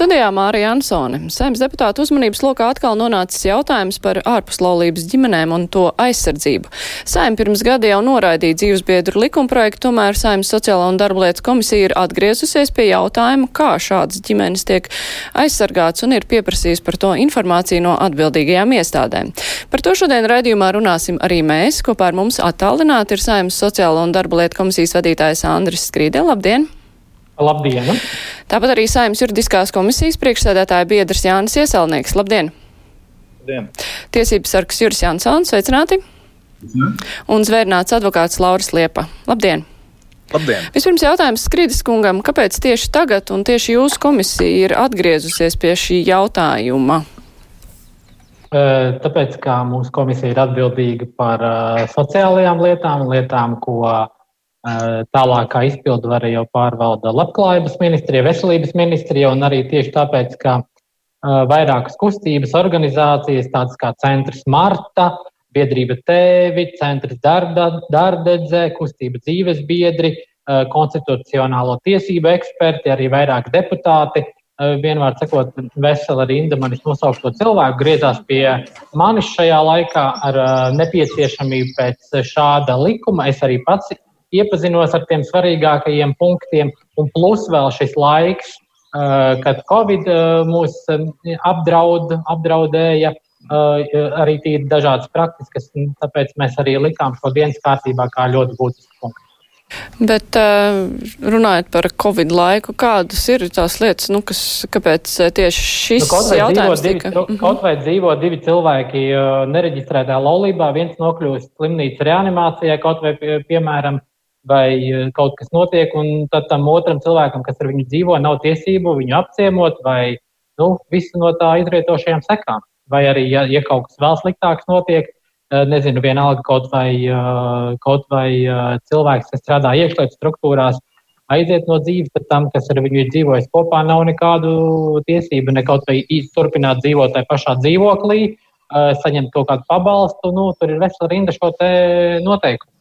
Studijā Mārija Ansone. Saimnes deputāta uzmanības lokā atkal nonācis jautājums par ārpuslaulības ģimenēm un to aizsardzību. Saim pirms gada jau noraidīja dzīvesbiedru likumprojektu, tomēr Saimnes sociālā un darba lietas komisija ir atgriezusies pie jautājuma, kā šādas ģimenes tiek aizsargāts un ir pieprasījis par to informāciju no atbildīgajām iestādēm. Par to šodien raidījumā runāsim arī mēs. Kopā ar mums attālināti ir Saimnes sociālo un darba lietu komisijas vadītājs Andris Skrīde. Labdien! Labdien! Tāpat arī Saimnes juridiskās komisijas priekšsēdētāja biedrs Jānis Ieselnieks. Labdien! Labdien. Tiesības sargs Juris Jansons, sveicināti! Mhm. Un zvērnāts advokāts Lauris Liepa. Labdien! Labdien! Vispirms jautājums Skrīdis kungam, kāpēc tieši tagad un tieši jūsu komisija ir atgriezusies pie šī jautājuma? Tāpēc, kā mūsu komisija ir atbildīga par uh, sociālajām lietām, lietām, ko uh, tālākā izpildvara jau pārvalda labklājības ministrija, veselības ministrija, un arī tieši tāpēc, ka vairākas kustības organizācijas, tādas kā Centrs Marta, Biedrība Tēvi, Centrs Darda, Dardedze, Kustība dzīves biedri, konstitucionālo tiesību eksperti, arī vairāk deputāti, vienmēr sakot, vesela rinda manis nosaukto cilvēku griezās pie manis šajā laikā ar nepieciešamību pēc šāda likuma. Es arī pats iepazinos ar tiem svarīgākajiem punktiem, un plus vēl šis laiks, kad Covid mūs apdraud, apdraudēja. Arī tīri dažādas praktiskas, tāpēc mēs arī likām šo dienas kārtībā kā ļoti būtisku punktu. Bet runājot par Covid laiku, kādas ir tās lietas, nu, kas, kāpēc tieši šis nu, jautājums divi, tika? Divi, kaut vai dzīvo divi cilvēki nereģistrētā laulībā, viens nokļūst slimnīcas reanimācijā, kaut vai, piemēram, vai kaut kas notiek, un tad tam otram cilvēkam, kas ar viņu dzīvo, nav tiesību viņu apciemot vai, nu, visu no tā izrietošajām sekām. Vai arī, ja, ja kaut kas vēl sliktāks notiek, nezinu, vienalga kaut vai, kaut vai cilvēks, kas strādā iekšlietu struktūrās, aiziet no dzīves, tad tam, kas ar viņu ir dzīvojis kopā, nav nekādu tiesību ne kaut vai turpināt dzīvot tajā pašā dzīvoklī, saņemt kaut kādu pabalstu. Nu, tur ir vesela rinda šo te noteikumu.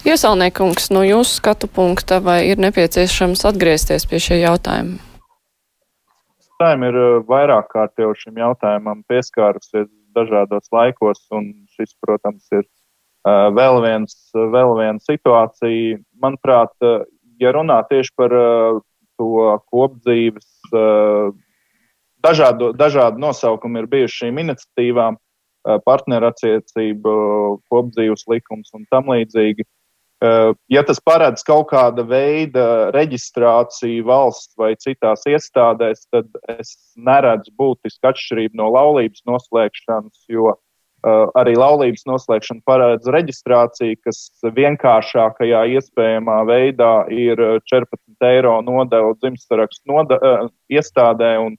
Iesaulniekungs, no jūsu skatu punkta, vai ir nepieciešams atgriezties pie šie jautājumi? Saim ir vairāk kārt jau šim jautājumam pieskārusies dažādos laikos, un šis, protams, ir uh, vēl, viens, vēl viena situācija. Manuprāt, uh, ja runā tieši par to kopdzīves, dažādu, dažādu nosaukumu ir bijuši šīm iniciatīvām, partnerattiecību, kopdzīves likums un tam līdzīgi. Uh, ja tas paredz kaut kāda veida reģistrāciju valsts vai citās iestādēs, tad es neredzu būtisku atšķirību no laulības noslēgšanas, jo uh, arī laulības noslēgšana paredz reģistrāciju, kas vienkāršākajā iespējamā veidā ir 14 eiro nodeva dzimstarakstu iestādē un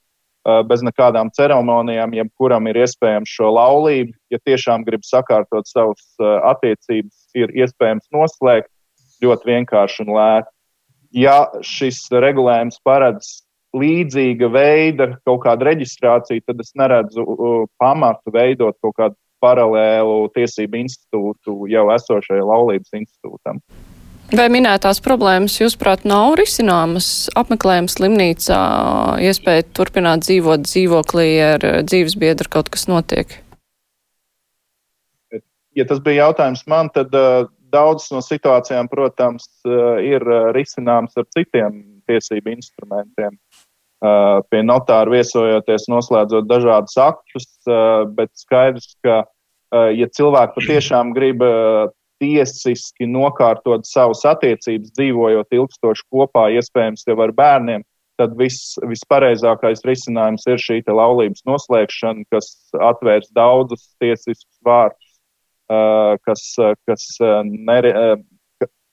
bez nekādām ceremonijām, jebkuram ir iespējams šo laulību, ja tiešām grib sakārtot savas attiecības ir iespējams noslēgt ļoti vienkārši un lēti. Ja šis regulējums paredz līdzīga veida kaut kādu reģistrāciju, tad es neredzu pamatu veidot kaut kādu paralēlu tiesību institūtu jau esošajai laulības institūtam. Vai minētās problēmas, jūsuprāt, nav risināmas? Apmeklējums slimnīcā, iespēja turpināt dzīvot dzīvoklī ar dzīves biedru, kaut kas notiek? ja tas bija jautājums man, tad uh, daudzas no situācijām, protams, uh, ir risināmas ar citiem tiesību instrumentiem. Uh, pie notāra viesojoties, noslēdzot dažādus aktus, uh, bet skaidrs, ka, uh, ja cilvēki patiešām grib uh, tiesiski nokārtot savus attiecības, dzīvojot ilgstoši kopā, iespējams, jau ar bērniem, tad viss, vispareizākais risinājums ir šī laulības noslēgšana, kas atvērs daudzus tiesiskus vārdus kas, kas nere,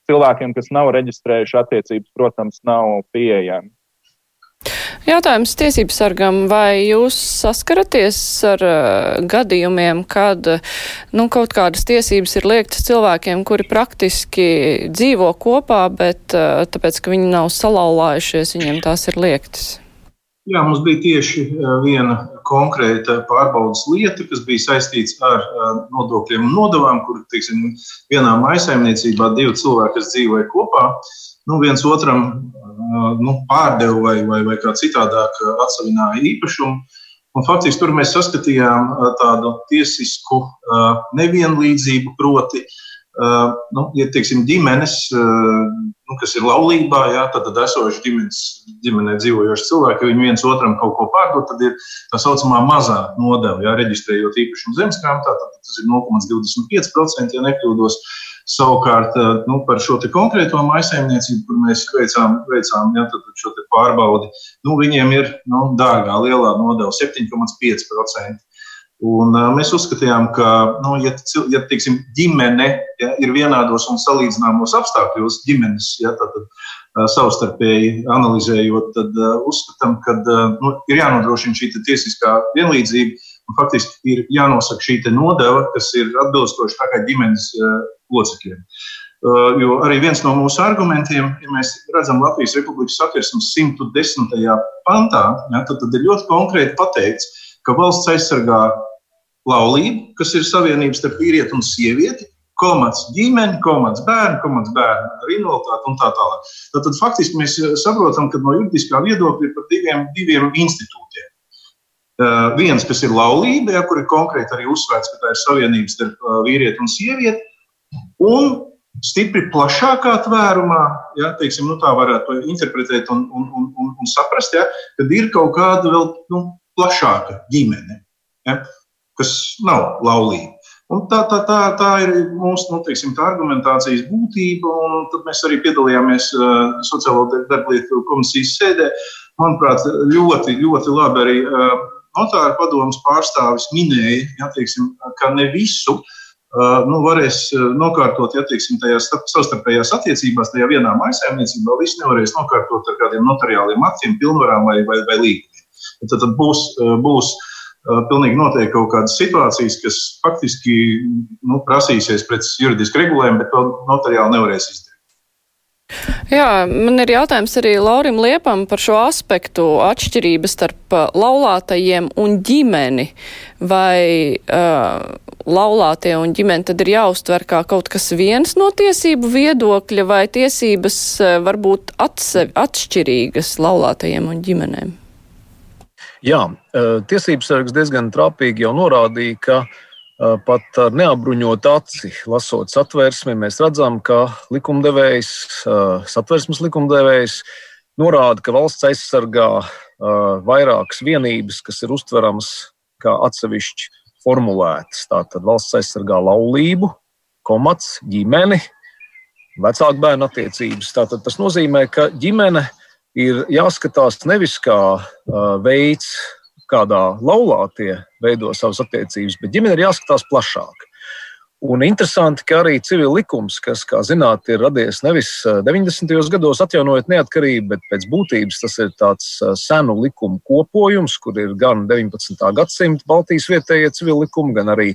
cilvēkiem, kas nav reģistrējuši attiecības, protams, nav pieejami. Jautājums tiesību sargam, vai jūs saskaraties ar uh, gadījumiem, kad nu, kaut kādas tiesības ir liektas cilvēkiem, kuri praktiski dzīvo kopā, bet uh, tāpēc, ka viņi nav salauzājušies, viņiem tās ir liektas? Jā, mums bija tieši viena konkrēta pārbaudas lieta, kas bija saistīta ar nodokļiem un nodevām, kur teiksim, vienā maisaimniecībā divi cilvēki, dzīvoja kopā, nu, viens otram nu, pārdeva vai, vai, vai kā citādāk atsavināja īpašumu. Un faktiski tur mēs saskatījām tādu tiesisku nevienlīdzību, proti, uh, Uh, nu, ja teiksim, ģimenes, uh, nu, kas ir laulībā, jā, tad, tad esoši ģimenes, ģimenē dzīvojoši cilvēki, ja viņi viens otram kaut ko pārdod, tad ir tā saucamā mazā nodeva, jā, reģistrējot īpašumu zemesgrāmatā, tad tas ir 0,25%, ja nekļūdos. Savukārt uh, nu, par šo konkrēto maisaimniecību, kur mēs veicām, veicām ja, šo pārbaudi, nu, viņiem ir nu, dārgā, lielā nodeva 7,5%. Un, uh, mēs uzskatījām, ka, nu, ja, ja teiksim, ģimene ja, ir vienādos un salīdzināmos apstākļos, ģimenes ja, tad, uh, savstarpēji analizējot, tad uh, uzskatām, ka uh, nu, ir jānodrošina šī tiesiskā vienlīdzība. Faktiski ir jānosaka šī nodeva, kas ir atbilstoša kā ģimenes uh, locekļiem. Uh, jo arī viens no mūsu argumentiem, ja mēs redzam Latvijas Republikas satversmes 110. pantā, ja, tad, tad ir ļoti konkrēti pateikts, ka valsts aizsargā laulību, kas ir savienības starp vīrieti un sievieti, komats ģimeni, komats bērnu, komats bērnu ar invaliditāti un tā tālāk. Tad, tad faktiski mēs eh, saprotam, ka no juridiskā viedokļa ir par diviem, diviem institūtiem. Uh, viens, kas ir laulība, ja, kur ir konkrēti arī uzsvērts, ka tā ir savienības starp uh, vīrieti un sievieti, un stipri plašākā tvērumā, ja, teiksim, nu, tā varētu interpretēt un, un, un, un, un saprast, ja, kad ir kaut kāda vēl nu, plašāka ģimene. Ja kas nav laulība. Un tā, tā, tā, tā ir mūsu nu, teiksim, argumentācijas būtība. Tad mēs arī piedalījāmies uh, Sociālo darblietu komisijas sēdē. Manuprāt, ļoti, ļoti labi arī uh, notāra padomus pārstāvis minēja, ja, teiksim, ka ne visu uh, nu, varēs nokārtot ja, teiksim, tajās savstarpējās attiecībās, tajā vienā maisaimniecībā. Viss nevarēs nokārtot ar kādiem notariāliem aktiem, pilnvarām vai, vai, vai līgumiem. Tad, tad būs, būs uh, pilnīgi noteikti kaut kādas situācijas, kas faktiski nu, prasīsies pēc juridiska regulējuma, bet to notariāli nevarēs izdarīt. Jā, man ir jautājums arī Laurim Liepam par šo aspektu atšķirības starp laulātajiem un ģimeni. Vai uh, laulātie un ģimene tad ir jāuztver kā kaut kas viens no tiesību viedokļa, vai tiesības uh, var būt atsevi, atšķirīgas laulātajiem un ģimenēm? Jā, tiesības sargs diezgan trāpīgi jau norādīja, ka pat ar neapbruņotu aci, lasot satversmi, mēs redzam, ka likumdevējs, satversmes likumdevējs norāda, ka valsts aizsargā vairākas vienības, kas ir uztveramas kā atsevišķi formulētas. Tātad valsts aizsargā laulību, komats, ģimeni, vecāku bērnu attiecības. Tātad tas nozīmē, ka ģimene ir jāskatās nevis kā veids, kādā laulātie veido savas attiecības, bet ģimene ir jāskatās plašāk. Un interesanti, ka arī civil likums, kas, kā zināt, ir radies nevis 90. gados atjaunojot neatkarību, bet pēc būtības tas ir tāds senu likumu kopojums, kur ir gan 19. gadsimta Baltijas vietējie civil likumi, gan arī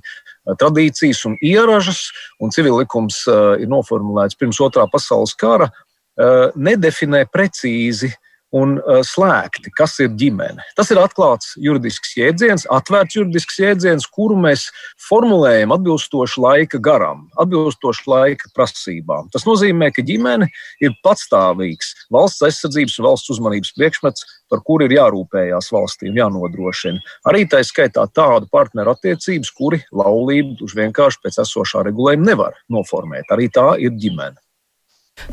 tradīcijas un ieražas. Un civil likums ir noformulēts pirms otrā pasaules kara, Eh, nedefinē precīzi un eh, slēgti, kas ir ģimene. Tas ir atklāts juridisks jēdziens, atvērts juridisks jēdziens, kuru mēs formulējam atbilstoši laika garam, atbilstoši laika prasībām. Tas nozīmē, ka ģimene ir patstāvīgs valsts aizsardzības un valsts uzmanības priekšmets, par kuru ir jārūpējās valstīm, jānodrošina. Arī tā skaitā tādu partneru attiecības, kuri laulību vienkārši pēc esošā regulējuma nevar noformēt. Arī tā ir ģimene.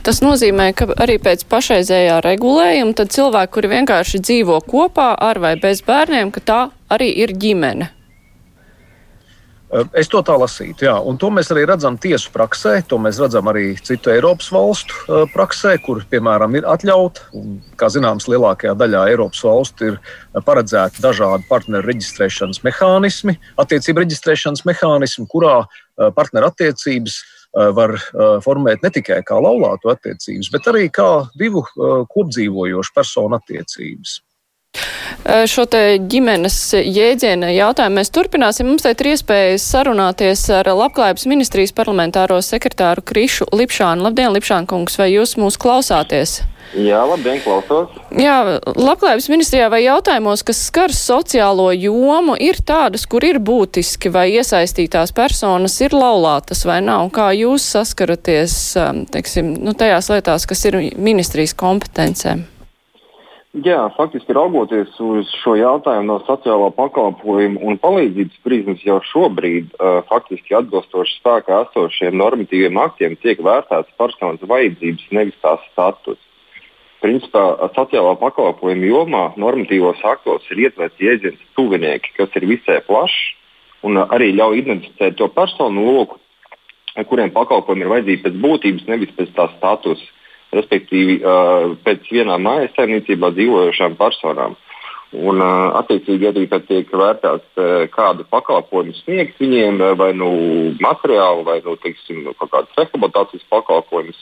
Tas nozīmē, ka arī pēc pašreizējā regulējuma tad cilvēki, kuri vienkārši dzīvo kopā ar vai bez bērniem, ka tā arī ir ģimene. Es to tā lasītu, jā, un to mēs arī redzam tiesu praksē. To mēs redzam arī citu Eiropas valstu praksē, kur, piemēram, ir atļauta. Kā zināms, lielākajā daļā Eiropas valstu ir paredzēti dažādi partneru reģistrēšanas mehānismi, attiecību reģistrēšanas mehānismi, kurā partneru attiecības var eh, formēt ne tikai kā laulāto attiecības, bet arī kā divu eh, kopdzīvojošu personu attiecības. Šo te ģimenes jēdziena jautājumu mēs turpināsim. Mums te ir iespējas sarunāties ar Labklājības ministrijas parlamentāro sekretāru Krišu Lipšānu. Labdien, Lipšāna kungs, vai jūs mūs klausāties? Jā, labdien, klausos. Jā, Labklājības ministrijā vai jautājumos, kas skar sociālo jomu, ir tādas, kur ir būtiski vai iesaistītās personas ir laulātas vai nav? Kā jūs saskaraties, teiksim, nu, tajās lietās, kas ir ministrijas kompetencēm? Jā, faktiski raugoties uz šo jautājumu no sociālā pakalpojuma un palīdzības prizmas, jau šobrīd uh, faktiski atbilstoši spēkā esošiem normatīviem aktiem tiek vērtēts personas vajadzības, nevis tās status. Principā sociālā pakalpojuma jomā normatīvos aktos ir ietverts jēdziens tuvinieki, kas ir visai plašs un arī ļauj identificēt to personu loku, kuriem pakalpojumi ir vajadzīgi pēc būtības, nevis pēc tā statusa respektīvi pēc vienā mājas saimniecībā dzīvojošām personām. Un, attiecīgi, arī tad tiek vērtēts, kādu pakalpojumu sniegt viņiem, vai nu materiālu, vai nu, teiksim, kaut kādas rehabilitācijas pakalpojumus.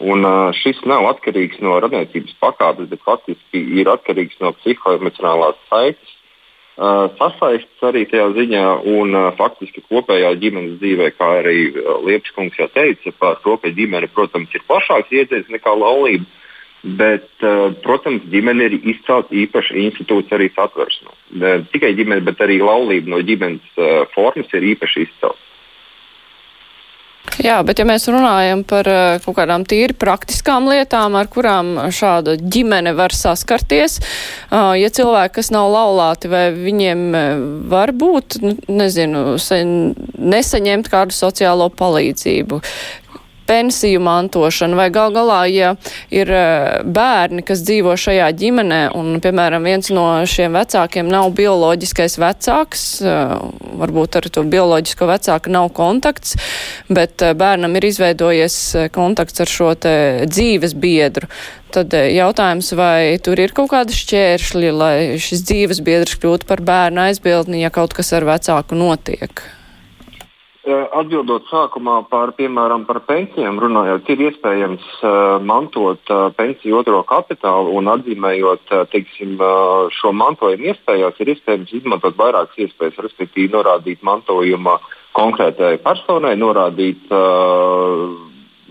Un, šis nav atkarīgs no radniecības pakāpes, bet faktiski ir atkarīgs no psihoemocionālās saites sasaistas arī tajā ziņā, un uh, faktiski kopējā ģimenes dzīvē, kā arī uh, Liepas kungs jau teica, par to, ka ģimene, protams, ir plašāks iedziens nekā laulība, bet, protams, ģimene ir izcelta īpaša institūcija arī satversmē. Tikai ģimene, bet arī laulība no ģimenes formas ir īpaši izcelta. Jā, bet ja mēs runājam par eh, kaut kādām tīri praktiskām lietām, ar kurām šāda ģimene var saskarties, ja cilvēki, kas nav laulāti, vai viņiem eh, var būt, nu, nezinu, nesaņemt kādu sociālo palīdzību, pensiju mantošanu, vai gal galā, ja ir eh, bērni, kas dzīvo šajā ģimenē, un, piemēram, viens no šiem vecākiem nav bioloģiskais vecāks, eh, varbūt ar to bioloģisko vecāku nav kontakts, bet eh, bērnam ir izveidojies kontakts ar šo te dzīves biedru. Tad jautājums, vai tur ir kaut kāda šķēršļi, lai šis dzīves biedrs kļūtu par bērnu aizbildni, ja kaut kas ar vecāku notiek? Atbildot sākumā par, piemēram, par pensijām, runājot, ir iespējams uh, mantot uh, pensiju otro kapitālu un atzīmējot uh, teiksim, uh, šo mantojumu iespējās, ir iespējams izmantot vairākas iespējas, respektīvi norādīt mantojuma konkrētai personai, norādīt uh,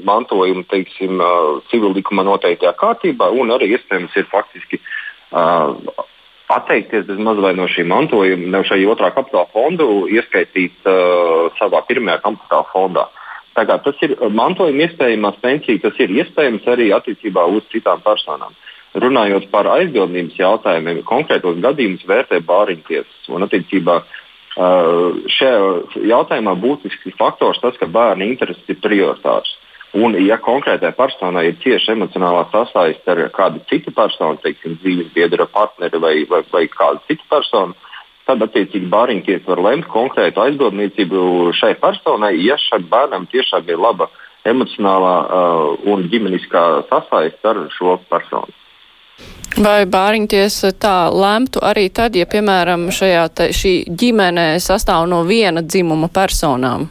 mantojumu teiksim, uh, civil likuma noteiktajā kārtībā un arī iespējams ir faktiski uh, atteikties vai no šī mantojuma, no šī otrā kapitāla fondu, ieskaitīt uh, savā pirmajā kapitāla fondā. Tagad tas ir mantojuma iespējamās pensijas, tas ir iespējams arī attiecībā uz citām personām. Runājot par aizbildnības jautājumiem, konkrētos gadījumus vērtē bāriņtiesas. Un attiecībā uh, šajā jautājumā būtisks faktors tas, ka bērna intereses ir prioritārs. Un, ja konkrētai personai ir cieša emocionālā sasaiste ar kādu citu personu, teiksim, dzīves biedra, partneri vai, vai, vai kādu citu personu, tad attiecīgi bāriņtiesa var lemt konkrētu aizbildniecību šai personai, ja šim bērnam tiešām ir laba emocionālā uh, un ģimeniskā sasaiste ar šo personu. Vai bāriņtiesa tā lemtu arī tad, ja, piemēram, šajā te, šī ģimene sastāv no viena dzimuma personām?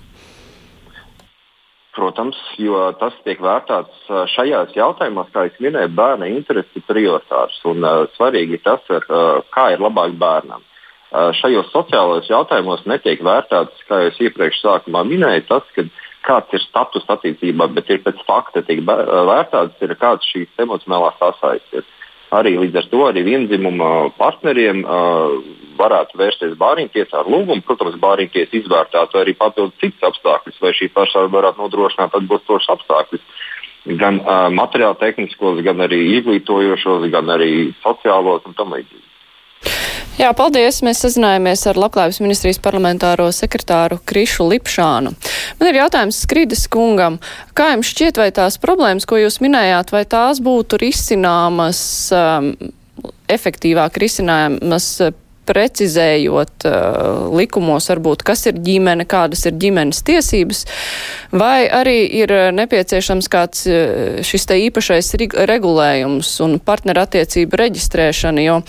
Protams, jo tas tiek vērtēts šajās jautājumos, kā jau minēju, bērna interesi prioritārs. Un, uh, svarīgi ir tas, ar, uh, kā ir labāk bērnam. Uh, šajos sociālajos jautājumos netiek vērtēts, kā jau iepriekš minēju, tas, ka kāds ir status attiecībā, bet ir pēc fakta tiek vērtēts, ir kāds šīs emocionālās sasaistes arī līdz ar to arī vienzimuma partneriem uh, varētu vērsties bāriņtiesā ar lūgumu. Protams, bāriņtiesa izvērtētu arī papildus citus apstākļus, vai šī persona varētu nodrošināt atbilstošus apstākļus. Gan uh, materiāli tehniskos, gan arī izglītojošos, gan arī sociālos un tam līdzīgi. Jā, paldies. Mēs sazinājāmies ar Labklājības ministrijas parlamentāro sekretāru Krišu Lipšānu. Man ir jautājums Skridas kungam. Kā jums šķiet, vai tās problēmas, ko jūs minējāt, vai tās būtu risināmas, um, efektīvāk risināmas precizējot uh, likumos, varbūt, kas ir ģimene, kādas ir ģimenes tiesības, vai arī ir nepieciešams kāds uh, šis te īpašais regulējums un partnerattiecību reģistrēšana, jo,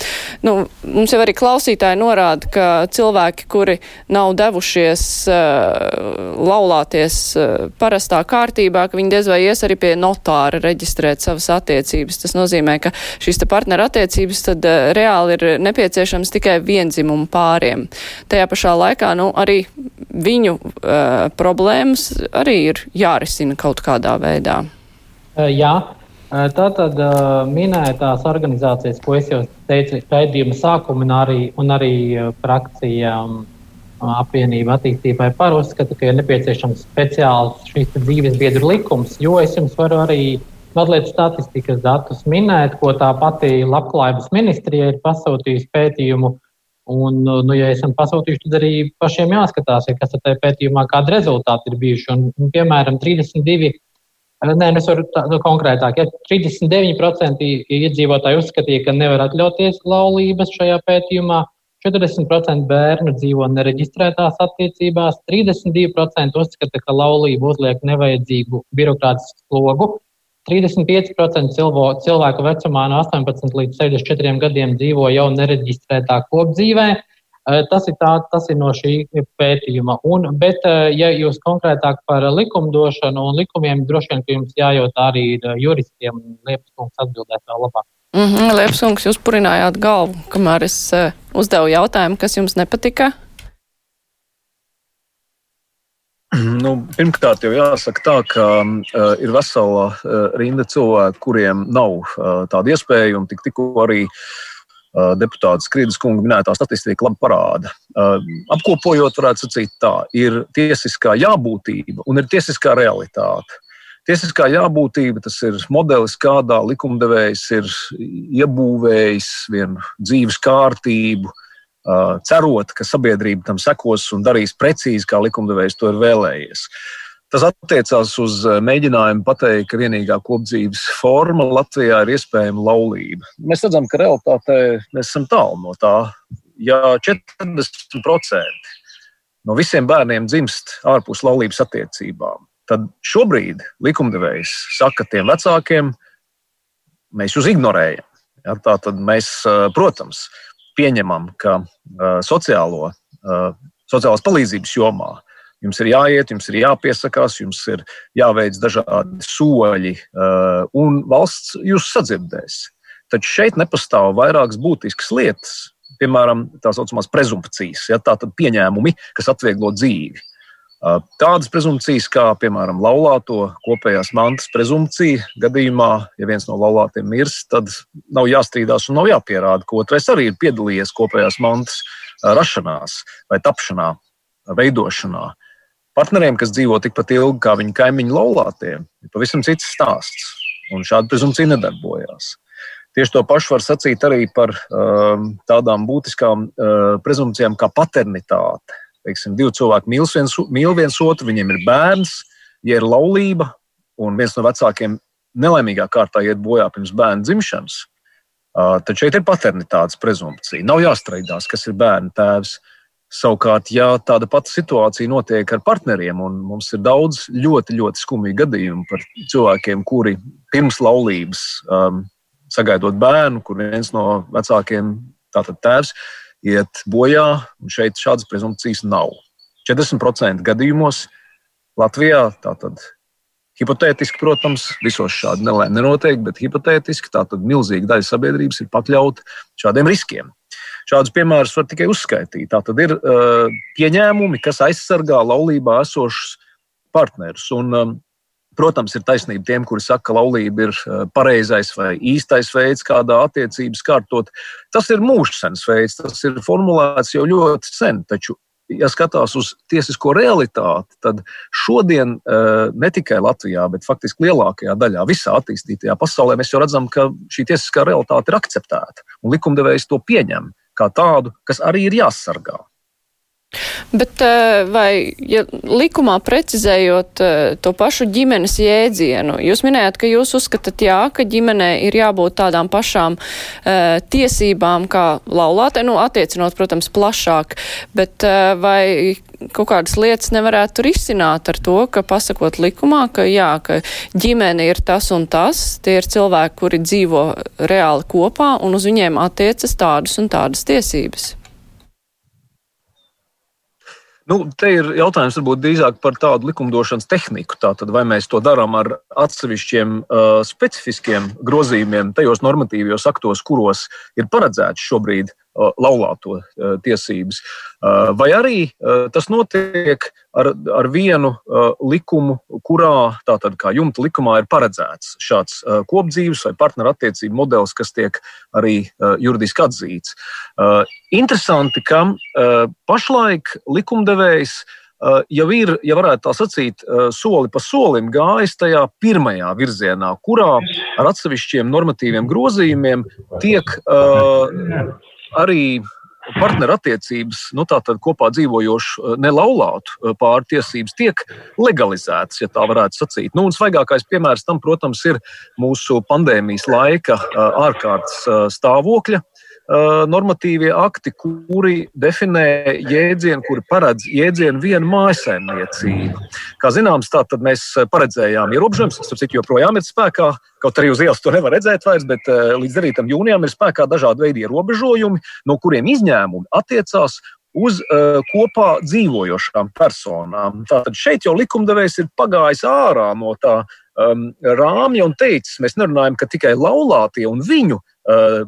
nu, mums jau arī klausītāji norāda, ka cilvēki, kuri nav devušies uh, laulāties uh, parastā kārtībā, ka viņi diez vai ies arī pie notāra reģistrēt savas attiecības. Tas nozīmē, ka šīs partnerattiecības tad reāli ir nepieciešams tikai vienzimumu pāriem. Tajā pašā laikā nu, arī viņu uh, problēmas arī ir jārisina kaut kādā veidā. Jā, tātad minētās organizācijas, ko es jau teicu, raidījuma sākumā, un arī, un arī frakcija apvienība attīstībai par uzskatu, ka ir nepieciešams speciāls šīs dzīves biedru likums, jo es jums varu arī mazliet statistikas datus minēt, ko tā pati labklājības ministrija ir pasūtījusi pētījumu. Un, nu, ja esam pasūtījuši, tad arī pašiem jāskatās, ja kas tajā pētījumā kādi rezultāti ir bijuši. Un, un, piemēram, 32, nē, es varu tā, nu, konkrētāk, ja 39% iedzīvotāji uzskatīja, ka nevar atļauties laulības šajā pētījumā, 40% bērnu dzīvo nereģistrētās attiecībās, 32% uzskata, ka laulība uzliek nevajadzīgu birokrātisku slogu, 35% cilvēku vecumā no 18 līdz 64 gadiem dzīvo jau nereģistrētā kopdzīvē. Eh, tas ir, tā, tas ir no šī pētījuma. Un, bet, eh, ja jūs konkrētāk par likumdošanu un likumiem, droši vien, ka jums jājautā arī juristiem, Liepas kungs atbildēt vēl labāk. Mm -hmm, Liepas kungs, jūs purinājāt galvu, kamēr es uzdevu jautājumu, kas jums nepatika. Nu, pirmkārt, jau jāsaka tā, ka uh, ir vesela uh, rinda cilvēku, kuriem nav uh, tāda iespēja, un tik, tikko arī uh, deputāts Krīdas kunga minētā statistika labi parāda. Uh, apkopojot, varētu sacīt tā, ir tiesiskā jābūtība un ir tiesiskā realitāte. Tiesiskā jābūtība tas ir modelis, kādā likumdevējs ir iebūvējis vienu dzīves kārtību, uh, cerot, ka sabiedrība tam sekos un darīs precīzi, kā likumdevējs to ir vēlējies. Tas attiecās uz mēģinājumu pateikt, ka vienīgā kopdzīves forma Latvijā ir iespējama laulība. Mēs redzam, ka realitātē mēs esam tālu no tā. Ja 40% no visiem bērniem dzimst ārpus laulības attiecībām, tad šobrīd likumdevējs saka tiem vecākiem, mēs jūs ignorējam. Ja, tā tad mēs, protams, pieņemam, ka uh, sociālo, uh, sociālās palīdzības jomā jums ir jāiet, jums ir jāpiesakās, jums ir jāveic dažādi soļi, uh, un valsts jūs sadzirdēs. Taču šeit nepastāv vairākas būtiskas lietas, piemēram, tā saucamās prezumpcijas, ja, tātad pieņēmumi, kas atvieglo dzīvi. Tādas prezumpcijas, kā piemēram laulāto kopējās mantas prezumpcija, gadījumā, ja viens no laulātiem mirst, tad nav jāstrīdās un nav jāpierāda, ka otrais arī ir piedalījies kopējās mantas rašanās vai tapšanā, veidošanā. Partneriem, kas dzīvo tikpat ilgi kā viņu kaimiņu laulātie, ir pavisam cits stāsts, un šāda prezumpcija nedarbojās. Tieši to pašu var sacīt arī par um, tādām būtiskām uh, prezumpcijām kā paternitāte teiksim, divi cilvēki mīl viens, mīl viens otru, viņiem ir bērns, ja ir laulība, un viens no vecākiem nelaimīgā kārtā iet bojā pirms bērna dzimšanas, tad šeit ir paternitātes prezumpcija. Nav jāstrīdās, kas ir bērna tēvs. Savukārt, ja tāda pati situācija notiek ar partneriem, un mums ir daudz ļoti, ļoti skumju gadījumu par cilvēkiem, kuri pirms laulības um, sagaidot bērnu, kur viens no vecākiem, tātad tēvs, iet bojā, un šeit šādas prezumpcijas nav. 40% gadījumos Latvijā tātad hipotētiski, protams, visos šādi nelēma nenotiek, bet hipotētiski tātad milzīga daļa sabiedrības ir pakļauta šādiem riskiem. Šādus piemērus var tikai uzskaitīt. Tā tad ir uh, pieņēmumi, kas aizsargā laulībā esošus partnerus. Un, um, Protams, ir taisnība tiem, kuri saka, ka laulība ir eh, pareizais vai īstais veids, kādā attiecības kārtot. Tas ir mūžsens veids, tas ir formulēts jau ļoti sen. Taču, ja skatās uz tiesisko realitāti, tad šodien eh, ne tikai Latvijā, bet faktiski lielākajā daļā visā attīstītajā pasaulē mēs jau redzam, ka šī tiesiskā realitāte ir akceptēta un likumdevējs to pieņem kā tādu, kas arī ir jāsargā. Bet vai ja likumā precizējot to pašu ģimenes jēdzienu, jūs minējāt, ka jūs uzskatāt, jā, ka ģimenē ir jābūt tādām pašām uh, tiesībām kā laulātē, nu, attiecinot, protams, plašāk, bet uh, vai kaut kādas lietas nevarētu risināt ar to, ka pasakot likumā, ka jā, ka ģimene ir tas un tas, tie ir cilvēki, kuri dzīvo reāli kopā un uz viņiem attiecas tādas un tādas tiesības. Nu, te ir jautājums varbūt drīzāk par tādu likumdošanas tehniku. Tātad, vai mēs to darām ar atsevišķiem uh, specifiskiem grozījumiem tajos normatīvajos aktos, kuros ir paredzēts šobrīd laulāto tiesības. Vai arī tas notiek ar, ar vienu likumu, kurā, tātad kā jumta likumā, ir paredzēts šāds kopdzīves vai partnerattiecību modelis, kas tiek arī juridiski atzīts. Interesanti, ka pašlaik likumdevējs jau ir, ja varētu tā sacīt, soli pa solim gājis tajā pirmajā virzienā, kurā ar atsevišķiem normatīviem grozījumiem tiek uh, arī partnerattiecības, nu, tātad kopā dzīvojošu eh, nelaulātu eh, pārtiesības tiek legalizētas, ja tā varētu sacīt. Nu, un svaigākais piemērs tam, protams, ir mūsu pandēmijas laika eh, ārkārtas stāvokļa normatīvie akti, kuri definē jēdzienu, kuri paredz jēdzienu vienu mājsaimniecību. Kā zināms, tā tad mēs paredzējām ierobežojumus, starp citu, joprojām ir spēkā, kaut arī uz ielas to nevar redzēt vairs, bet līdz 9. jūnijam ir spēkā dažādi veidi ierobežojumi, no kuriem izņēmumi attiecās uz uh, kopā dzīvojošām personām. Tātad šeit jau likumdevējs ir pagājis ārā no tā um, rāmja un teicis, mēs nerunājam, ka tikai laulātie un viņu uh,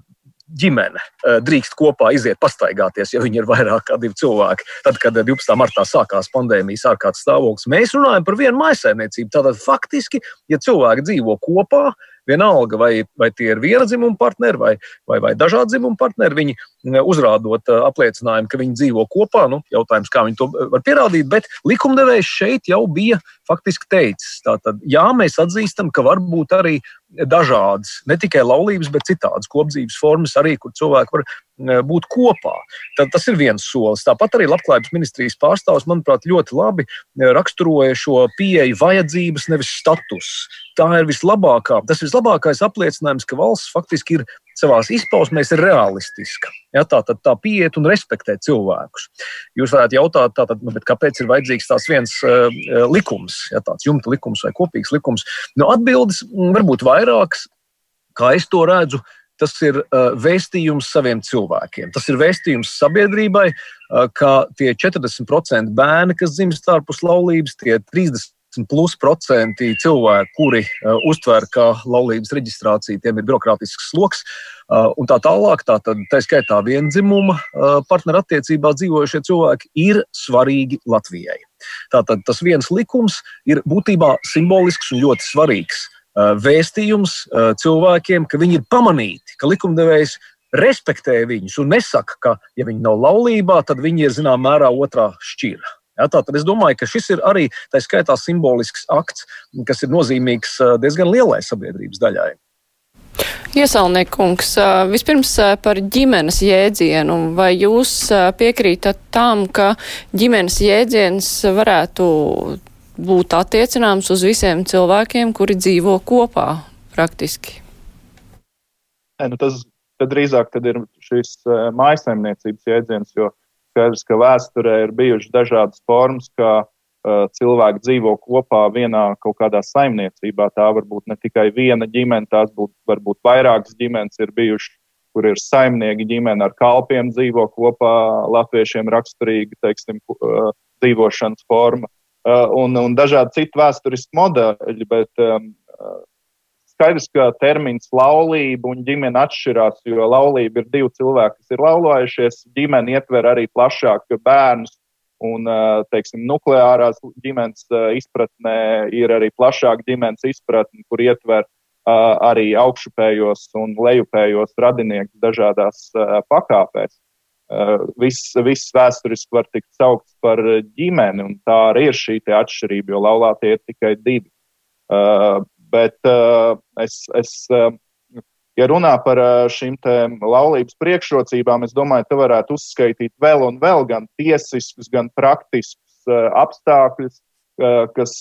ģimene eh, drīkst kopā iziet pastaigāties, ja viņi ir vairāk kā divi cilvēki. Tad, kad 12. martā sākās pandēmijas ārkārtas stāvoklis, mēs runājam par vienu maisaimniecību. Tātad faktiski, ja cilvēki dzīvo kopā, vienalga vai, vai tie ir viena dzimuma partneri vai, vai, vai dažādi dzimuma partneri, viņi mm, uzrādot eh, apliecinājumu, ka viņi dzīvo kopā. Nu, jautājums, kā viņi to var pierādīt, bet likumdevējs šeit jau bija faktiski teicis. Tātad, jā, mēs atzīstam, ka var būt arī dažādas, ne tikai laulības, bet citādas kopdzīves formas, arī kur cilvēki var e, būt kopā. Tad tas ir viens solis. Tāpat arī Labklājības ministrijas pārstāvs, manuprāt, ļoti labi e, raksturoja šo pieeju vajadzības, nevis status. Tā ir vislabākā, tas vislabākais apliecinājums, ka valsts faktiski ir savā izpausmēs ir realistiska. Ja, tā tad tā pieiet un respektē cilvēkus. Jūs varētu jautāt, tātad, nu, kāpēc ir vajadzīgs tāds viens uh, likums, ja, tāds jumta likums vai kopīgs likums? Nu, atbildes varbūt vairākas, kā es to redzu. Tas ir uh, vēstījums saviem cilvēkiem. Tas ir vēstījums sabiedrībai, uh, ka tie 40% bērni, kas dzimst ārpus laulības, tie 30 plus procenti cilvēku, kuri uh, uztver, ka laulības reģistrācija tiem ir birokrātisks sloks. Uh, un tā tālāk, tā, tad, tā skaitā vienzimuma uh, partnerattiecībā dzīvojušie cilvēki ir svarīgi Latvijai. Tātad tas viens likums ir būtībā simbolisks un ļoti svarīgs vēstījums cilvēkiem, ka viņi ir pamanīti, ka likumdevējs respektē viņus un nesaka, ka, ja viņi nav laulībā, tad viņi ir zināmā mērā otrā šķira. Ja, Tātad es domāju, ka šis ir arī tā skaitā simbolisks akts, kas ir nozīmīgs diezgan lielai sabiedrības daļai. Iesaulniekungs, vispirms par ģimenes jēdzienu. Vai jūs piekrītat tam, ka ģimenes jēdziens varētu būt attiecināms uz visiem cilvēkiem, kuri dzīvo kopā praktiski? Nē, nu tas drīzāk ir šis mājasemniecības jēdziens, jo Skaidrs, ka vēsturē ir bijušas dažādas formas, kā uh, cilvēki dzīvo kopā vienā kaut kādā saimniecībā. Tā var būt ne tikai viena ģimene, tās būt, varbūt vairākas ģimenes ir bijušas, kur ir saimnieki ģimene ar kalpiem dzīvo kopā, latviešiem raksturīga, teiksim, uh, dzīvošanas forma. Uh, un, un dažādi citi vēsturiski modeļi, bet um, Skaidrs, ka termins laulība un ģimene atšķirās, jo laulība ir divi cilvēki, kas ir laulājušies. Ģimene ietver arī plašāk bērnus, un teiksim, nukleārās ģimenes izpratnē ir arī plašāka ģimenes izpratne, kur ietver arī augšupējos un lejupējos radiniekus dažādās pakāpēs. Viss, viss vēsturiski var tikt saukts par ģimeni, un tā arī ir šī atšķirība, jo laulātie ir tikai divi. Uh, Bet uh, es, es uh, Ja runā par šīm laulības priekšrocībām, es domāju, ka varētu uzskaitīt vēl un vēl gan tiesiskus, gan praktiskus apstākļus, kas,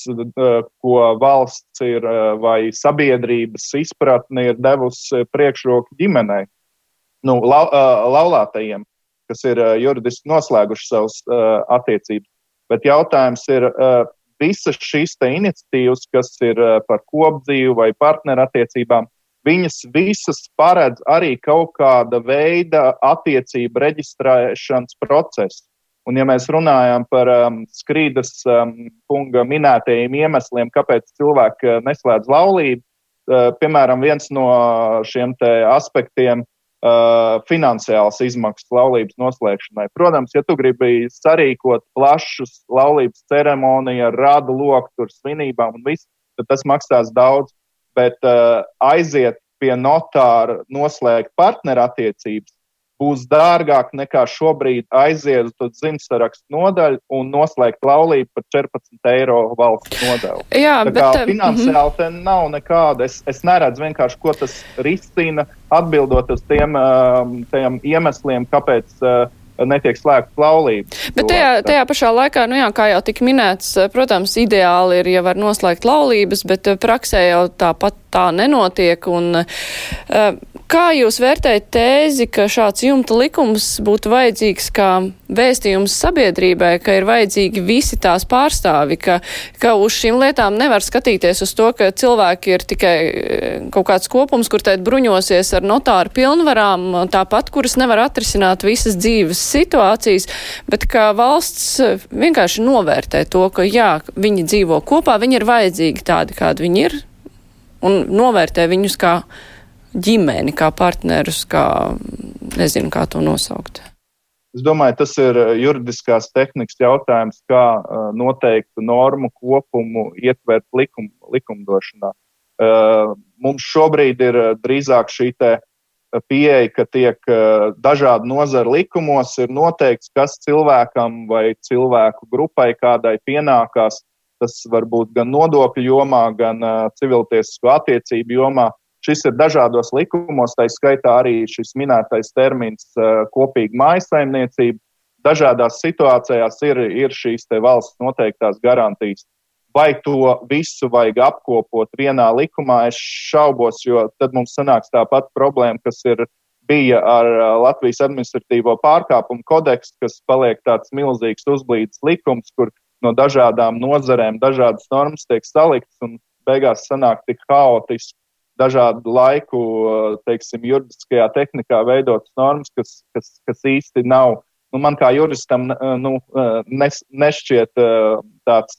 ko valsts ir vai sabiedrības izpratne ir devusi priekšroku ģimenei, nu, lau, laulātajiem, kas ir juridiski noslēguši savas attiecības. Bet jautājums ir, visas šīs iniciatīvas, kas ir par kopdzīvu vai partnerattiecībām, viņas visas paredz arī kaut kāda veida attiecību reģistrēšanas procesu. Un, ja mēs runājam par um, skrīdas um, kunga minētajiem iemesliem, kāpēc cilvēki uh, neslēdz laulību, uh, piemēram, viens no šiem aspektiem uh, - finansiāls izmaksas laulības noslēgšanai. Protams, ja tu gribi sarīkot plašus laulības ceremoniju ar rādu loku, tur svinībām un visu, tad tas maksās daudz bet uh, aiziet pie notāra, noslēgt partnerattiecības, būs dārgāk nekā šobrīd aiziet uz dzimstarakstu nodaļu un noslēgt laulību par 14 eiro valsts nodevu. Jā, Tā bet kā finansiāli te nav nekāda. Es, es neredzu vienkārši, ko tas risina, atbildot uz tiem, tiem iemesliem, kāpēc uh, netiek slēgta laulība. Bet tajā, tajā pašā laikā, nu jā, kā jau tika minēts, protams, ideāli ir, ja var noslēgt laulības, bet praksē jau tāpat tā nenotiek. Un, uh, Kā jūs vērtējat tēzi, ka šāds jumta likums būtu vajadzīgs kā vēstījums sabiedrībai, ka ir vajadzīgi visi tās pārstāvi, ka, ka uz šīm lietām nevar skatīties uz to, ka cilvēki ir tikai eh, kaut kāds kopums, kur tēt bruņosies ar notāru pilnvarām, tāpat, kuras nevar atrisināt visas dzīves situācijas, bet ka valsts vienkārši novērtē to, ka jā, viņi dzīvo kopā, viņi ir vajadzīgi tādi, kādi viņi ir, un novērtē viņus kā ģimeni, kā partnerus, kā nezinu, kā to nosaukt? Es domāju, tas ir uh, juridiskās tehnikas jautājums, kā uh, noteiktu normu kopumu ietvert likum, likumdošanā. Uh, mums šobrīd ir drīzāk šī pieeja, ka tiek dažādu nozaru likumos ir noteikts, kas cilvēkam vai cilvēku grupai kādai pienākās. Tas var būt gan nodokļu jomā, gan civiltiesisko attiecību jomā. Šis ir dažādos likumos, tā skaitā arī šis minētais termins kopīga mājasaimniecība. Dažādās situācijās ir, ir šīs valsts noteiktās garantijas. Vai to visu vajag apkopot vienā likumā, es šaubos, jo tad mums sanāks tā pati problēma, kas ir bija ar Latvijas administratīvo pārkāpumu kodeksu, kas paliek tāds milzīgs uzblīdes likums, kur no dažādām nozarēm dažādas normas tiek saliktas un beigās sanāk tik haotiski dažādu laiku, teiksim, juridiskajā tehnikā veidotas normas, kas, kas, kas īsti nav. Nu, man kā juristam nu, nes, nešķiet tāds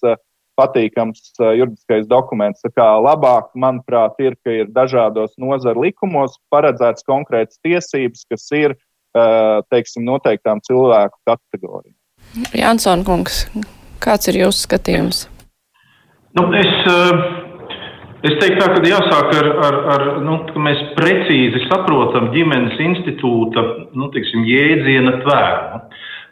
patīkams juridiskais dokuments. Tā kā labāk, manuprāt, ir, ka ir dažādos nozaru likumos paredzēts konkrētas tiesības, kas ir, teiksim, noteiktām cilvēku kategorijām. Jansson kungs, kāds ir jūsu skatījums? Nu, es, Es teiktu, tā, ka jāsāk ar, ar, ar nu, ka mēs precīzi saprotam ģimenes institūta nu, tiksim, jēdziena tvērumu.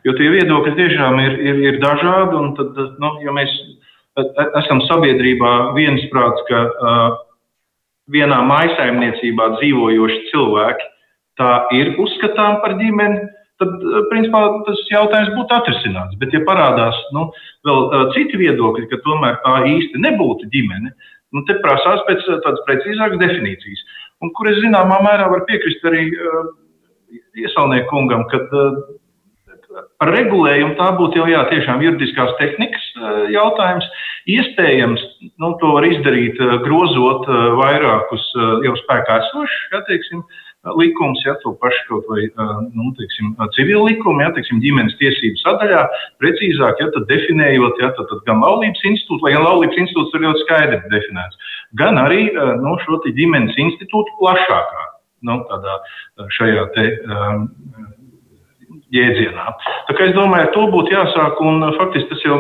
Jo tie viedokļi tiešām ir, ir, ir dažādi. Tad, nu, ja mēs e, e, esam sabiedrībā viensprāts, ka uh, vienā maisaimniecībā dzīvojoši cilvēki tā ir uzskatām par ģimeni, tad, principā, tas jautājums būtu atrisināts. Bet, ja parādās nu, vēl uh, citi viedokļi, ka tomēr tā īsti nebūtu ģimene, Nu, te prasās pēc eh, tādas precīzākas definīcijas, un kur es zināmā mērā varu piekrist arī uh, iesaulnieku kungam, kad uh, par regulējumu tā būtu jau jā, tiešām juridiskās tehnikas uh, jautājums. Iespējams, nu, to var izdarīt uh, grozot uh, vairākus uh, jau spēkā esošus, ja teiksim, uh, likums, ja to pašu kaut vai nu, teiksim, civil likumu, ja teiksim, ģimenes tiesību sadaļā, precīzāk, ja tad definējot, ja tad, tad gan laulības institūtu, lai gan laulības institūts ir ļoti skaidri definēts, gan arī nu, šo ģimenes institūtu plašākā, nu, tādā šajā te. Um, jēdzienā. Tā kā es domāju, ar to būtu jāsāk, un faktiski tas jau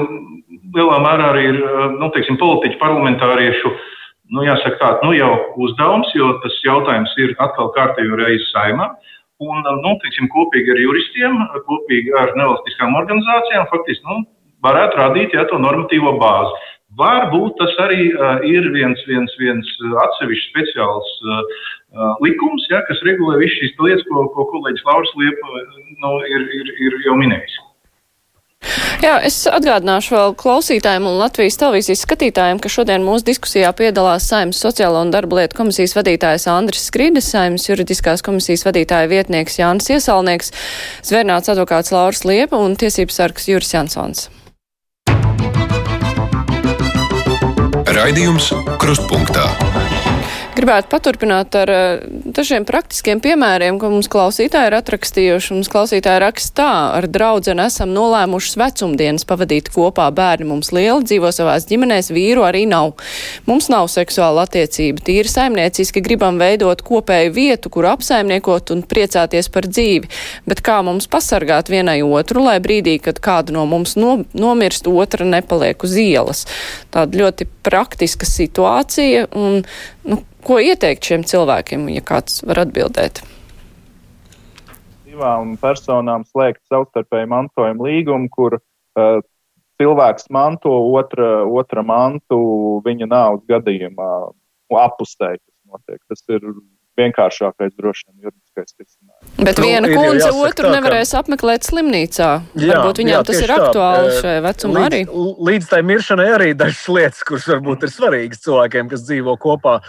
lielā mērā arī ir nu, teiksim, politiķu parlamentāriešu uh, nu, jāsaka, tā, nu, jau uzdevums, jo tas jautājums ir atkal kārtējo reizi saimā. Un, nu, teiksim, kopīgi ar juristiem, kopīgi ar nevalstiskām organizācijām, faktiski nu, varētu radīt ja, to normatīvo bāzi. Varbūt tas arī uh, ir viens, viens, viens atsevišķs speciāls uh, likums, ja, kas regulē visas šīs lietas, ko, ko kolēģis Lauris Liepa nu, ir, ir, ir jau minējis. Jā, es atgādināšu vēl klausītājiem un Latvijas televīzijas skatītājiem, ka šodien mūsu diskusijā piedalās Saimnes sociālo un darba lietu komisijas vadītājs Andris Skrīdis, Saimnes juridiskās komisijas vadītāja vietnieks Jānis Iesalnieks, zvērnāts advokāts Lauris Liepa un tiesības sargs Juris Jansons. Raidījums Krustpunktā. Gribētu paturpināt ar eh, dažiem praktiskiem piemēriem, ko mums klausītāji ir atrakstījuši. Mums klausītāji raksta tā, ar draudzeni esam nolēmušas vecumdienas pavadīt kopā. Bērni mums lieli, dzīvo savās ģimenēs, vīru arī nav. Mums nav seksuāla attiecība, tīri saimnieciski gribam veidot kopēju vietu, kur apsaimniekot un priecāties par dzīvi. Bet kā mums pasargāt vienai otru, lai brīdī, kad kāda no mums no, nomirst, otra nepaliek uz ielas? Tāda ļoti praktiska situācija. Un, nu, Ko ieteikt šiem cilvēkiem, ja kāds var atbildēt? Divām personām slēgt savstarpēju mantojumu līgumu, kur uh, cilvēks manto otra, otra mantu viņa nāves gadījumā apustē, kas notiek. Tas ir vienkāršākais droši vien juridiskais risinājums. Bet nu, viena kundze otru tā, nevarēs ka... apmeklēt slimnīcā. Jā, Varbūt viņām jā, tas ir aktuāli tā. šajā vecumā līdz, arī. Līdz tai miršanai arī dažas lietas, kuras varbūt ir svarīgas cilvēkiem, kas dzīvo kopā.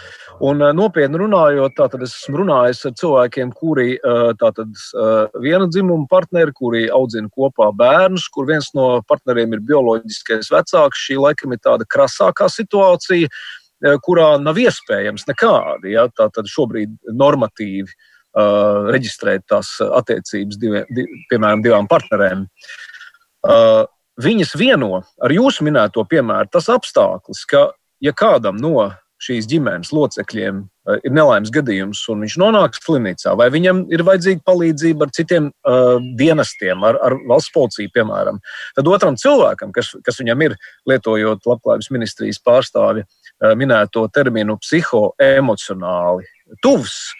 Un nopietni runājot, tātad es esmu runājis ar cilvēkiem, kuri tātad viena dzimuma partneri, kuri audzina kopā bērnus, kur viens no partneriem ir bioloģiskais vecāks. Šī laikam ir tāda krasākā situācija kurā nav iespējams nekādi, ja, tātad šobrīd normatīvi uh, reģistrēt tās attiecības, diviem, div, piemēram, divām partnerēm. Uh, viņas vieno ar jūsu minēto piemēru tas apstākļus, ka, ja kādam no šīs ģimenes locekļiem ir nelaimes gadījums un viņš nonāk slimnīcā, vai viņam ir vajadzīga palīdzība ar citiem uh, dienestiem, ar, ar valsts policiju, piemēram, tad otram cilvēkam, kas, kas viņam ir, lietojot labklājības ministrijas pārstāvi, uh, Eh, minēto terminu psihoemocionāli tuvs.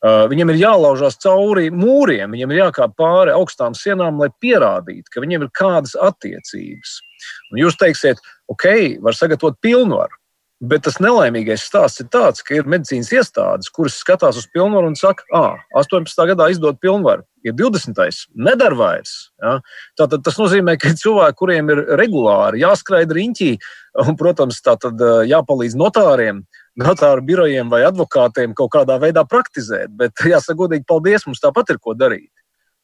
Viņam ir jālaužās cauri mūriem, viņam ir jākāp pāri augstām sienām, lai pierādītu, ka viņiem ir kādas attiecības. Un jūs teiksiet, ok, var sagatavot pilnvaru. Bet tas nelaimīgais stāsts ir tāds, ka ir medicīnas iestādes, kuras skatās uz pilnvaru un saka, ah, 18. gadā izdod pilnvaru, ir 20. nedara vairs. Ja? Tātad tas nozīmē, ka cilvēki, kuriem ir regulāri jāskraida riņķī, un, protams, tātad jāpalīdz notāriem, notāru birojiem vai advokātiem kaut kādā veidā praktizēt. Bet, jāsaka, godīgi, paldies, mums tāpat ir ko darīt.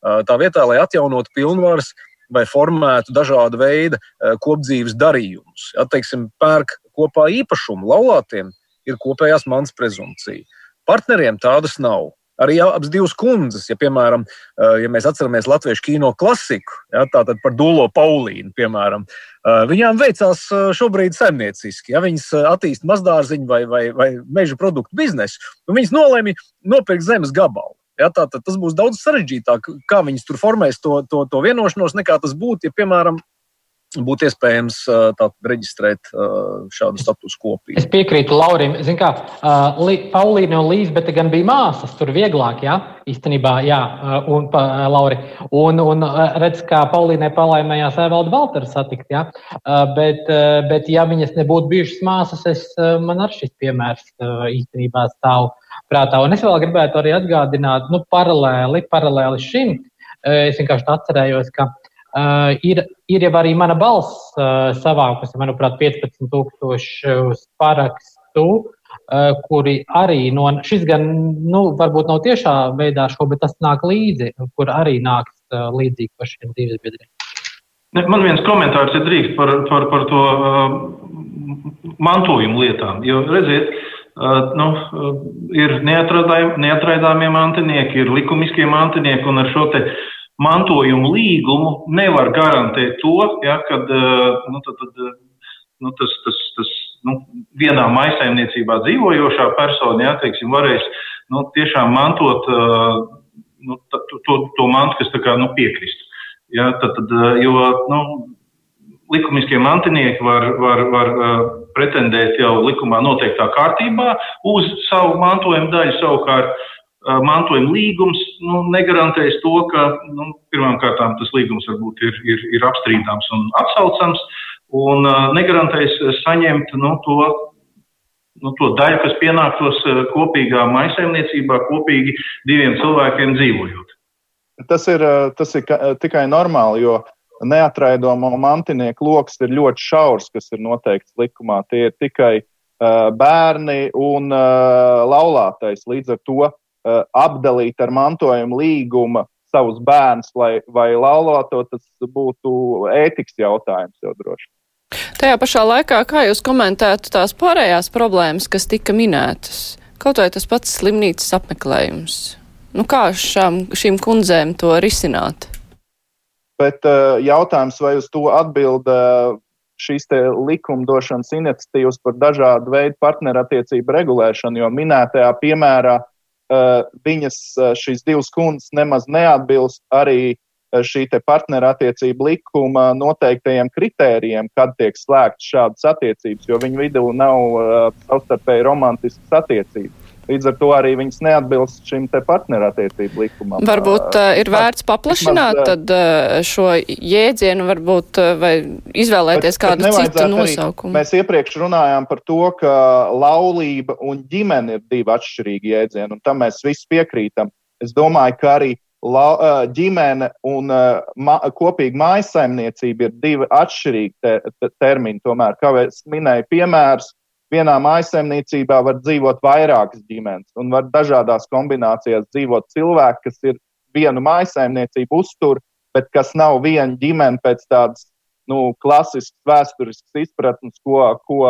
Tā vietā, lai atjaunotu pilnvaras, vai formētu dažādu veidu kopdzīves darījumus. Ja, teiksim, pērk kopā īpašumu laulātiem ir kopējās mans prezumpcija. Partneriem tādas nav. Arī abas divas kundzes, ja, piemēram, eh, ja mēs atceramies latviešu kino klasiku, ja, tātad par Dūlo Paulīnu, piemēram, eh, viņām veicās eh, šobrīd saimnieciski. Ja, viņas attīst mazdārziņu vai, vai, vai meža produktu biznesu, un viņas nolēma nopirkt zemes gabalu. Ja, tā, tas būs daudz sarežģītāk, kā viņas tur formēs to, to, to vienošanos, nekā tas būtu, ja, piemēram, būtu iespējams tātad, reģistrēt šādu statusu kopiju. Es piekrītu Laurim. Zinu, kā Paulīna un Līza, bet gan bija māsas, tur vieglāk, jā, īstenībā, jā, un pa, Lauri. Un, un redz, kā Paulīnai palaimējās Evalda Valtera satikt, jā. Bet, bet, ja viņas nebūtu bijušas māsas, es, man ar šis piemērs īstenībā stāv prātā. Un es vēl gribētu arī atgādināt, nu, paralēli, paralēli šim, es vienkārši atcerējos, ka uh, Uh, ir, ir jau arī mana balss uh, savākusi, manuprāt, 15,000 parakstu, uh, kuri arī no šis gan, nu, varbūt nav tiešā veidā šo, bet tas nāk līdzi, kur arī nāks uh, līdzīgi par šiem dzīves biedriem. Man viens komentārs ir drīkst par, par, par to uh, mantojumu lietām. Jo, redziet, uh, nu, uh, ir neatraidāmie mantinieki, ir likumiskie mantinieki, un ar šo te mantojumu līgumu nevar garantēt to, ja, kad eh, nu, tad, tad, eh, nu, tas, tas, tas nu, vienā maisaimniecībā dzīvojošā persona ja, teiksim, varēs nu, tiešām mantot eh, nu, to, to, to mantu, kas kā, nu, piekrist. Ja, tad, tad, jo nu, likumiskie mantinieki var, var, var pretendēt jau likumā noteiktā kārtībā uz savu mantojuma daļu savukārt mantojuma līgums nu, negarantēs to, ka nu, pirmkārt tas līgums varbūt ir, ir, ir apstrīdāms un atsaucams. un negarantēs saņemt nu, to, nu, to daļu, kas pienāktos kopīgā maisaimniecībā, kopīgi diviem cilvēkiem dzīvojot. Tas ir, tas ir tikai normāli, jo neatraidomo mantinieku lokus ir ļoti šaurs, kas ir noteikts likumā. Tie ir tikai uh, bērni un uh, laulātais. Līdz ar to uh, apdalīt ar mantojumu līguma savus bērnus vai, vai laulāto, tas būtu ētikas jautājums jau droši. Tajā pašā laikā, kā jūs komentētu tās pārējās problēmas, kas tika minētas? Kaut vai tas pats slimnīcas apmeklējums. Nu, kā šām, šīm kundzēm to risināt? Bet uh, jautājums, vai uz to atbild uh, šīs likumdošanas iniciatīvas par dažādu veidu partnerattiecību regulēšanu, jo minētajā piemērā uh, viņas šīs divas kundzes nemaz neatbilst arī šī partnerattiecību likuma noteiktajiem kritērijiem, kad tiek slēgts šādas attiecības, jo viņu vidū nav savstarpēji romantiskas attiecības. Līdz ar to arī viņas neatbilst šim te partnerattiecību likumam. Varbūt uh, ir vērts paplašināt Vismaz, tad, uh, šo jēdzienu, varbūt uh, vai izvēlēties bet, kādu bet citu nosaukumu. Arī. Mēs iepriekš runājām par to, ka laulība un ģimene ir divi atšķirīgi jēdzieni, un tam mēs visi piekrītam. Es domāju, ka arī la, ģimene un ma, kopīga mājasaimniecība ir divi atšķirīgi te, te, termini. Tomēr, kā es minēju, piemērs vienā mājsaimniecībā var dzīvot vairākas ģimenes, un var dažādās kombinācijās dzīvot cilvēki, kas ir vienu mājsaimniecību uztur, bet kas nav viena ģimene pēc tādas nu, klasiskas vēsturiskas izpratnes, ko, ko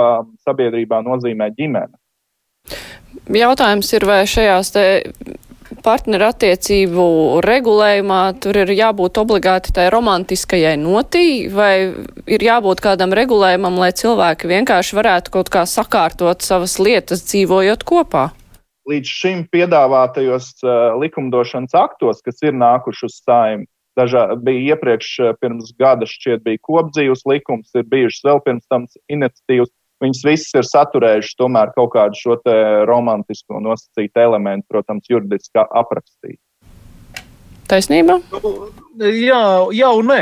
sabiedrībā nozīmē ģimene. Jautājums ir, vai šajās partnerattiecību regulējumā tur ir jābūt obligāti tai romantiskajai notī, vai ir jābūt kādam regulējumam, lai cilvēki vienkārši varētu kaut kā sakārtot savas lietas dzīvojot kopā? Līdz šim piedāvātajos uh, likumdošanas aktos, kas ir nākuši uz saimnu, dažā, bija iepriekš pirms gada šķiet bija kopdzīves likums, ir bijušas vēl pirms tam iniciatīvas viņas visas ir saturējušas tomēr kaut kādu šo romantisku nosacītu elementu, protams, juridiski aprakstīt. Taisnība? Jā, jā un nē.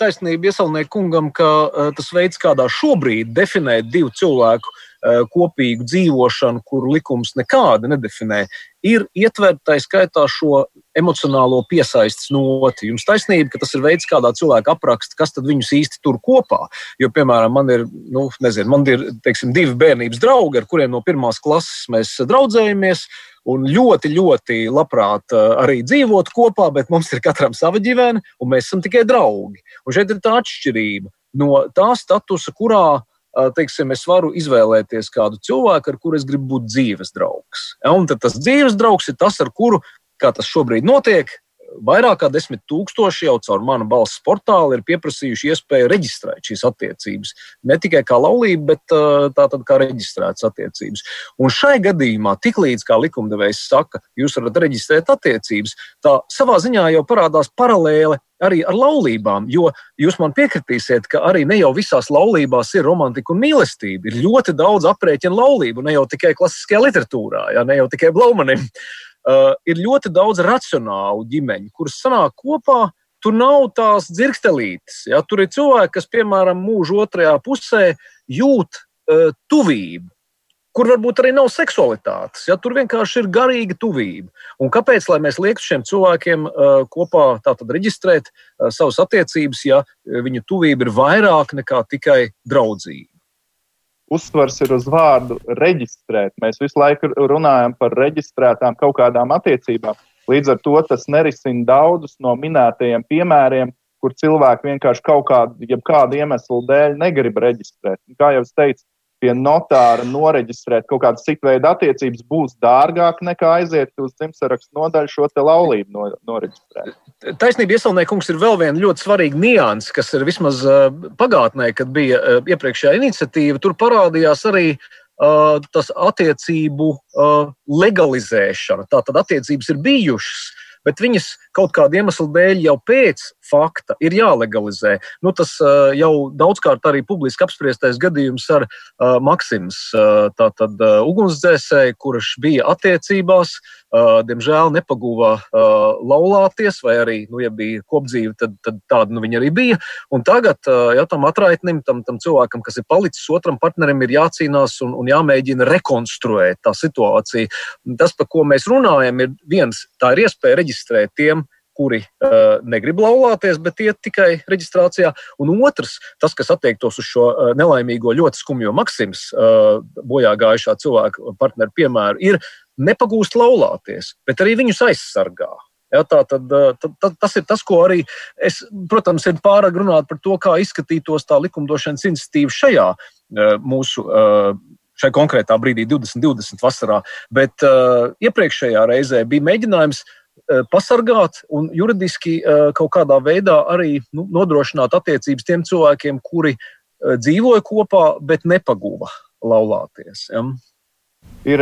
Taisnība iesaulnieku kungam, ka uh, tas veids, kādā šobrīd definēt divu cilvēku uh, kopīgu dzīvošanu, kuru likums nekāda nedefinē, ir ietvert tā skaitā šo emocionālo piesaistes noti. Jums taisnība, ka tas ir veids, kādā cilvēka apraksta, kas tad viņus īsti tur kopā. Jo, piemēram, man ir, nu, nezinu, man ir teiksim, divi bērnības draugi, ar kuriem no pirmās klases mēs draudzējamies. Un ļoti, ļoti labprāt uh, arī dzīvot kopā, bet mums ir katram sava ģimene, un mēs esam tikai draugi. Un šeit ir tā atšķirība no tā statusa, kurā uh, teiksim, es varu izvēlēties kādu cilvēku, ar kuru es gribu būt dzīves draugs. Ja, un tas dzīves draugs ir tas, ar kuru kā tas šobrīd notiek, vairāk kā desmit tūkstoši jau caur manu balss portālu ir pieprasījuši iespēju reģistrēt šīs attiecības. Ne tikai kā laulība, bet tātad kā reģistrētas attiecības. Un šai gadījumā, tiklīdz kā likumdevējs saka, jūs varat reģistrēt attiecības, tā savā ziņā jau parādās paralēle arī ar laulībām. Jo jūs man piekritīsiet, ka arī ne jau visās laulībās ir romantika un mīlestība. Ir ļoti daudz aprēķinu laulību, ne jau tikai klasiskajā literatūrā, ja, ne jau tikai Blaumanim. Uh, ir ļoti daudz racionālu ģimeņu, kuras sanāk kopā. Tur nav tās dzirkstelītes. Ja? Tur ir cilvēki, kas, piemēram, mūža otrajā pusē jūt uh, tuvību, kur varbūt arī nav seksualitātes. Ja? Tur vienkārši ir garīga tuvība. Un kāpēc mēs liektu šiem cilvēkiem uh, kopā reģistrēt uh, savas attiecības, ja viņu tuvība ir vairāk nekā tikai draudzība? Uzsvars ir uz vārdu reģistrēt. Mēs visu laiku runājam par reģistrētām kaut kādām attiecībām. Līdz ar to tas nerisina daudzus no minētajiem piemēriem, kur cilvēki vienkārši kaut kādu, ja kādu iemeslu dēļ negrib reģistrēt. Kā jau es teicu, pie notāra noreģistrēt kaut kādas citu veidu attiecības būs dārgāk nekā aiziet uz dzimšanas nodaļu šo laulību no, noreģistrēt. Taisnība, iesaulniekums ir vēl viena ļoti svarīga nianses, kas ir vismaz uh, pagātnē, kad bija uh, iepriekšējā iniciatīva. Tur parādījās arī uh, tas attiecību legalizēšana. Tātad attiecības ir bijušas, bet viņas kaut kāda iemesla dēļ jau pēc fakta ir jālegalizē. Nu, tas uh, jau daudzkārt arī publiski apspriestais gadījums ar uh, Maksims, uh, tātad uh, ugunsdzēsēju, kurš bija attiecībās, uh, diemžēl nepaguva uh, laulāties, vai arī, nu, ja bija kopdzīve, tad, tad tāda nu, viņa arī bija. Un tagad uh, ja, tam atraitnim, tam, tam cilvēkam, kas ir palicis otram partnerim, ir jācīnās un, un jāmēģina rekonstruēt tā situācija. Tas, par ko mēs runājam, ir viens, tā ir iespēja reģistrēt tiem, kuri uh, negrib laulāties, bet iet tikai reģistrācijā. Un otrs, tas, kas attiektos uz šo uh, nelaimīgo, ļoti skumjo Maksims uh, bojā gājušā cilvēka partneru piemēru, ir nepagūst laulāties, bet arī viņus aizsargā. Ja, tā, tad, tad, tad, tas ir tas, ko arī es, protams, ir pārāk runāt par to, kā izskatītos tā likumdošanas iniciatīva šajā mūsu šai konkrētā brīdī, 2020. vasarā. Bet uh, iepriekšējā reizē bija mēģinājums Eh, pasargāt un juridiski eh, kaut kādā veidā arī nu, nodrošināt attiecības tiem cilvēkiem, kuri eh, dzīvoja kopā, bet nepaguva laulāties. Ja? Ir,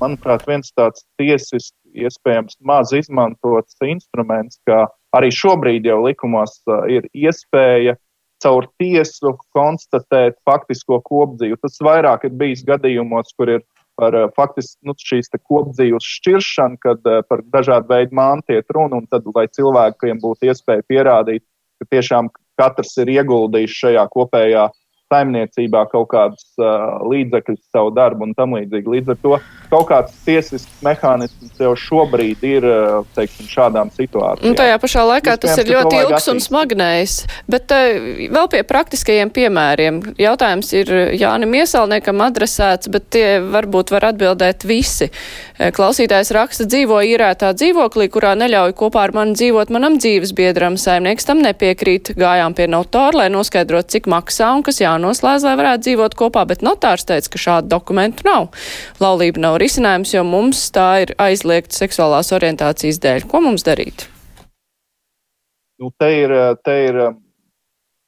manuprāt, viens tāds tiesisks, iespējams, maz izmantots instruments, ka arī šobrīd jau likumos ir iespēja caur tiesu konstatēt faktisko kopdzīvi. Tas vairāk ir bijis gadījumos, kur ir par eh, faktiski nu, šīs kopdzīves šķiršanu, kad eh, par dažādu veidu mantu iet runa, un tad, lai cilvēkiem būtu iespēja pierādīt, ka tiešām katrs ir ieguldījis šajā kopējā saimniecībā kaut kādus uh, līdzekļus, savu darbu un tam līdzīgi. Līdz ar to kaut kāds tiesisks mehānisms jau šobrīd ir uh, teiksim, šādām situācijām. Un tajā pašā laikā Iespējams, tas ir ļoti ilgs un smagnējs. Bet uh, vēl pie praktiskajiem piemēriem. Jautājums ir Jānim Iesalniekam adresēts, bet tie varbūt var atbildēt visi. Klausītājs raksta dzīvo īrētā dzīvoklī, kurā neļauj kopā ar mani dzīvot manam dzīves biedram. Saimnieks tam nepiekrīt. Gājām pie notāra, lai noskaidrotu, cik maksā un kas jānoskaidro jānoslēdz, lai varētu dzīvot kopā, bet notārs teica, ka šādu dokumentu nav. Laulība nav risinājums, jo mums tā ir aizliegta seksuālās orientācijas dēļ. Ko mums darīt? Nu, te ir, te ir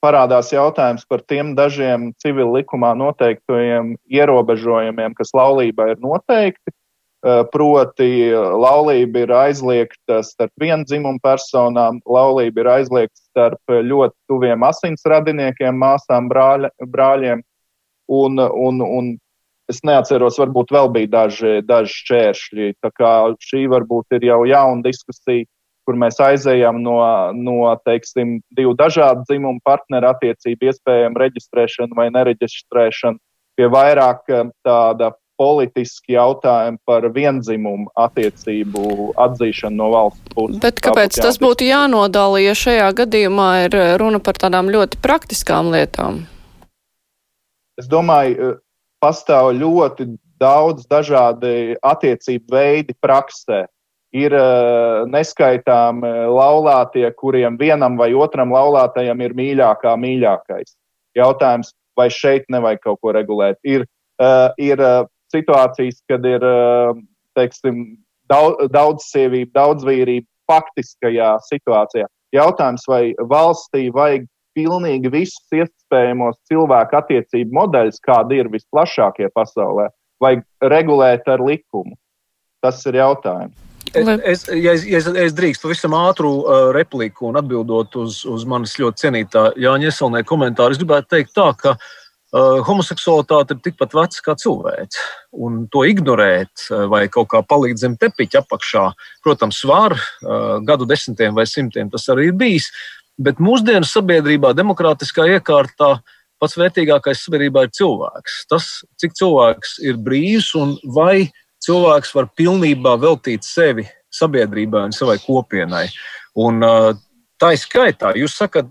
parādās jautājums par tiem dažiem civil likumā noteiktajiem ierobežojumiem, kas laulībā ir noteikti. Eh, proti, laulība ir aizliegta starp vienu dzimumu personām, laulība ir aizliegta starp ļoti tuviem asins radiniekiem, māsām, brāļa, brāļiem. Un, un, un es neatceros, varbūt vēl bija daži, daži šķēršļi. Tā kā šī varbūt ir jau jauna diskusija, kur mēs aizējām no, no teiksim, divu dažādu dzimumu partneru attiecību iespējamu reģistrēšanu vai nereģistrēšanu pie vairāk eh, tāda politiski jautājumi par vienzimumu attiecību atzīšanu no valsts puses. Bet kāpēc tas būtu jānodala, ja šajā gadījumā ir runa par tādām ļoti praktiskām lietām? Es domāju, pastāv ļoti daudz dažādi attiecību veidi praksē. Ir neskaitām laulātie, kuriem vienam vai otram laulātajam ir mīļākā mīļākais. Jautājums, vai šeit nevajag kaut ko regulēt? Ir, uh, ir uh, situācijas, kad ir eh, teiksim, daudz, daudz sievību, daudz vīrību faktiskajā situācijā. Jautājums, vai valstī vajag pilnīgi visus iespējamos cilvēku attiecību modeļus, kādi ir visplašākie pasaulē, vai regulēt ar likumu? Tas ir jautājums. Es, ja es, ja es, es drīkstu pavisam ātru uh, repliku un atbildot uz, uz manis ļoti cienītā Jāņa Ieselnē komentāru, es gribētu teikt tā, ka Uh, homoseksualitāte ir tikpat veca kā cilvēks. Un to ignorēt uh, vai kaut kā palīdz zem tepiņa apakšā, protams, var uh, gadu desmitiem vai simtiem tas arī ir bijis. Bet mūsdienu sabiedrībā, demokrātiskā iekārtā, pats vērtīgākais sabiedrībā ir cilvēks. Tas, cik cilvēks ir brīvs un vai cilvēks var pilnībā veltīt sevi sabiedrībai un savai kopienai. Un, tā ir skaitā, jūs sakat,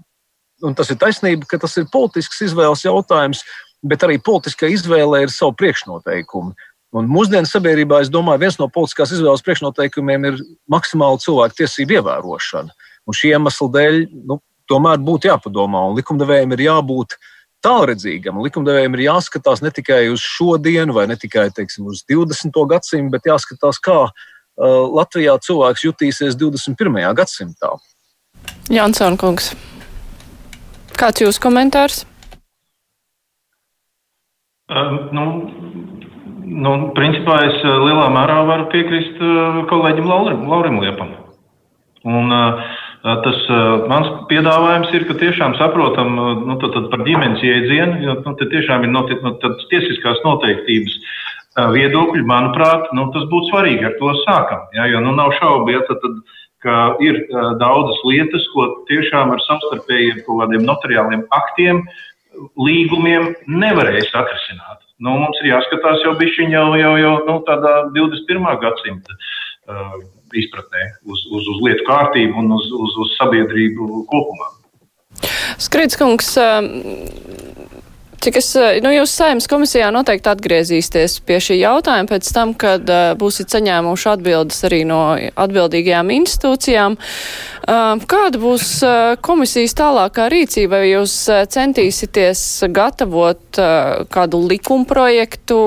un tas ir taisnība, ka tas ir politisks izvēles jautājums, bet arī politiskai izvēlei ir savi priekšnoteikumi. Un mūsdienu sabiedrībā, es domāju, viens no politiskās izvēles priekšnoteikumiem ir maksimāla cilvēku tiesību ievērošana. Un šī iemesla dēļ nu, tomēr būtu jāpadomā, un likumdevējiem ir jābūt tālredzīgam. Likumdevējiem ir jāskatās ne tikai uz šodienu, vai ne tikai teiksim, uz 20. gadsimtu, bet jāskatās, kā uh, Latvijā cilvēks jutīsies 21. gadsimtā. Jansons Kungs. Kāds jūsu komentārs? Uh, nu, nu, principā es lielā mērā varu piekrist kolēģim Laurim, Laurim Liepam. Un, Tas mans piedāvājums ir, ka tiešām saprotam nu, tad, tad par ģimenes jēdzienu, jo nu, tiešām ir noti, nu, tiesiskās noteiktības viedokļi, manuprāt, nu, tas būtu svarīgi. Ar to sākam. Ja, jo nu, nav šaubu, ja, tad, tad, ka ir daudzas lietas, ko tiešām ar savstarpējiem kaut kādiem notariāliem aktiem, līgumiem nevarēs atrisināt. Nu, mums ir jāskatās jau bišķiņ jau, jau, jau nu, tādā 21. gadsimta uh, izpratnē uz, uz, uz lietu kārtību un uz, uz, uz sabiedrību kopumā. Skritskungs, Cik es, nu, jūs saimnes komisijā noteikti atgriezīsieties pie šī jautājuma pēc tam, kad uh, būsiet saņēmuši atbildes arī no atbildīgajām institūcijām. Uh, kāda būs uh, komisijas tālākā rīcība, vai jūs uh, centīsieties gatavot uh, kādu likumprojektu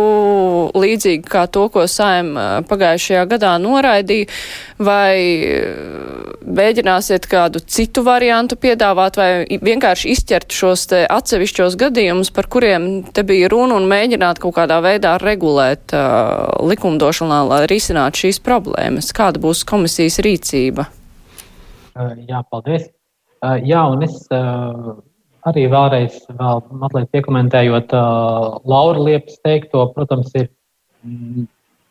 līdzīgi kā to, ko saim uh, pagājušajā gadā noraidīja, vai uh, mēģināsiet kādu citu variantu piedāvāt, vai vienkārši izķert šos atsevišķos gadījumus, par par kuriem te bija runa un mēģināt kaut kādā veidā regulēt uh, likumdošanā, lai risinātu šīs problēmas. Kāda būs komisijas rīcība? Uh, jā, paldies. Uh, jā, un es uh, arī vēlreiz vēl mazliet piekomentējot uh, Laura Liepas teikto, protams, ir mm,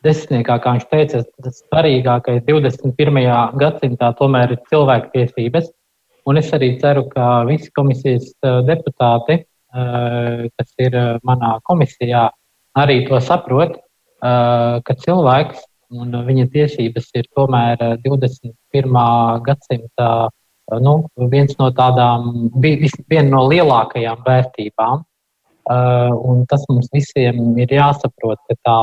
desmitniekā, kā viņš teica, tas svarīgākais 21. gadsimtā tomēr ir cilvēktiesības. Un es arī ceru, ka visi komisijas uh, deputāti kas ir eh, manā komisijā, arī to saprot, eh, ka cilvēks un viņa tiesības ir tomēr 21. gadsimta nu, viens no tādām, viena no lielākajām vērtībām. Un tas mums visiem ir jāsaprot, ka tā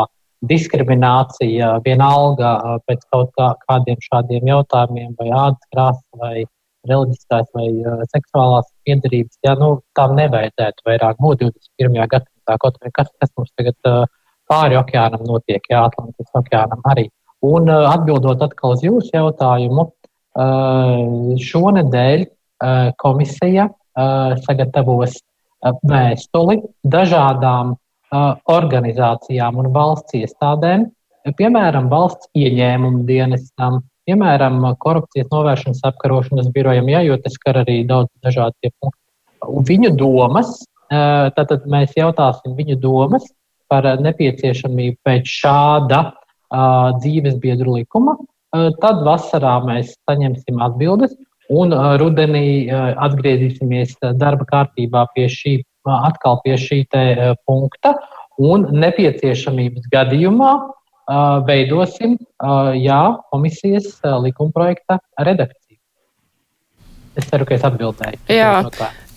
diskriminācija vienalga pēc kaut kā, kādiem šādiem jautājumiem, vai ādas krāsa, vai reliģiskās vai seksuālās piedarības, ja nu, tām nevajadzētu vairāk būt 21. gadsimtā, kaut arī kas, kas mums tagad uh, pāri okeānam notiek, jā, Atlantijas okeānam arī. Un uh, atbildot atkal uz jūsu jautājumu, uh, šonedēļ uh, komisija uh, sagatavos uh, vēstuli dažādām uh, organizācijām un valsts iestādēm, piemēram, valsts ieņēmumu dienestam, piemēram, korupcijas novēršanas apkarošanas birojam, ja, jo tas skar arī daudz dažādu punktu. Viņu domas, tātad mēs jautāsim viņu domas par nepieciešamību pēc šāda uh, dzīves biedru likuma. Uh, tad vasarā mēs saņemsim atbildes, un uh, rudenī uh, atgriezīsimies darba kārtībā pie šī, uh, atkal pie šī uh, punkta, un nepieciešamības gadījumā veidosim jā, komisijas likumprojekta redakciju. Es ceru, ka es atbildēju. Jā,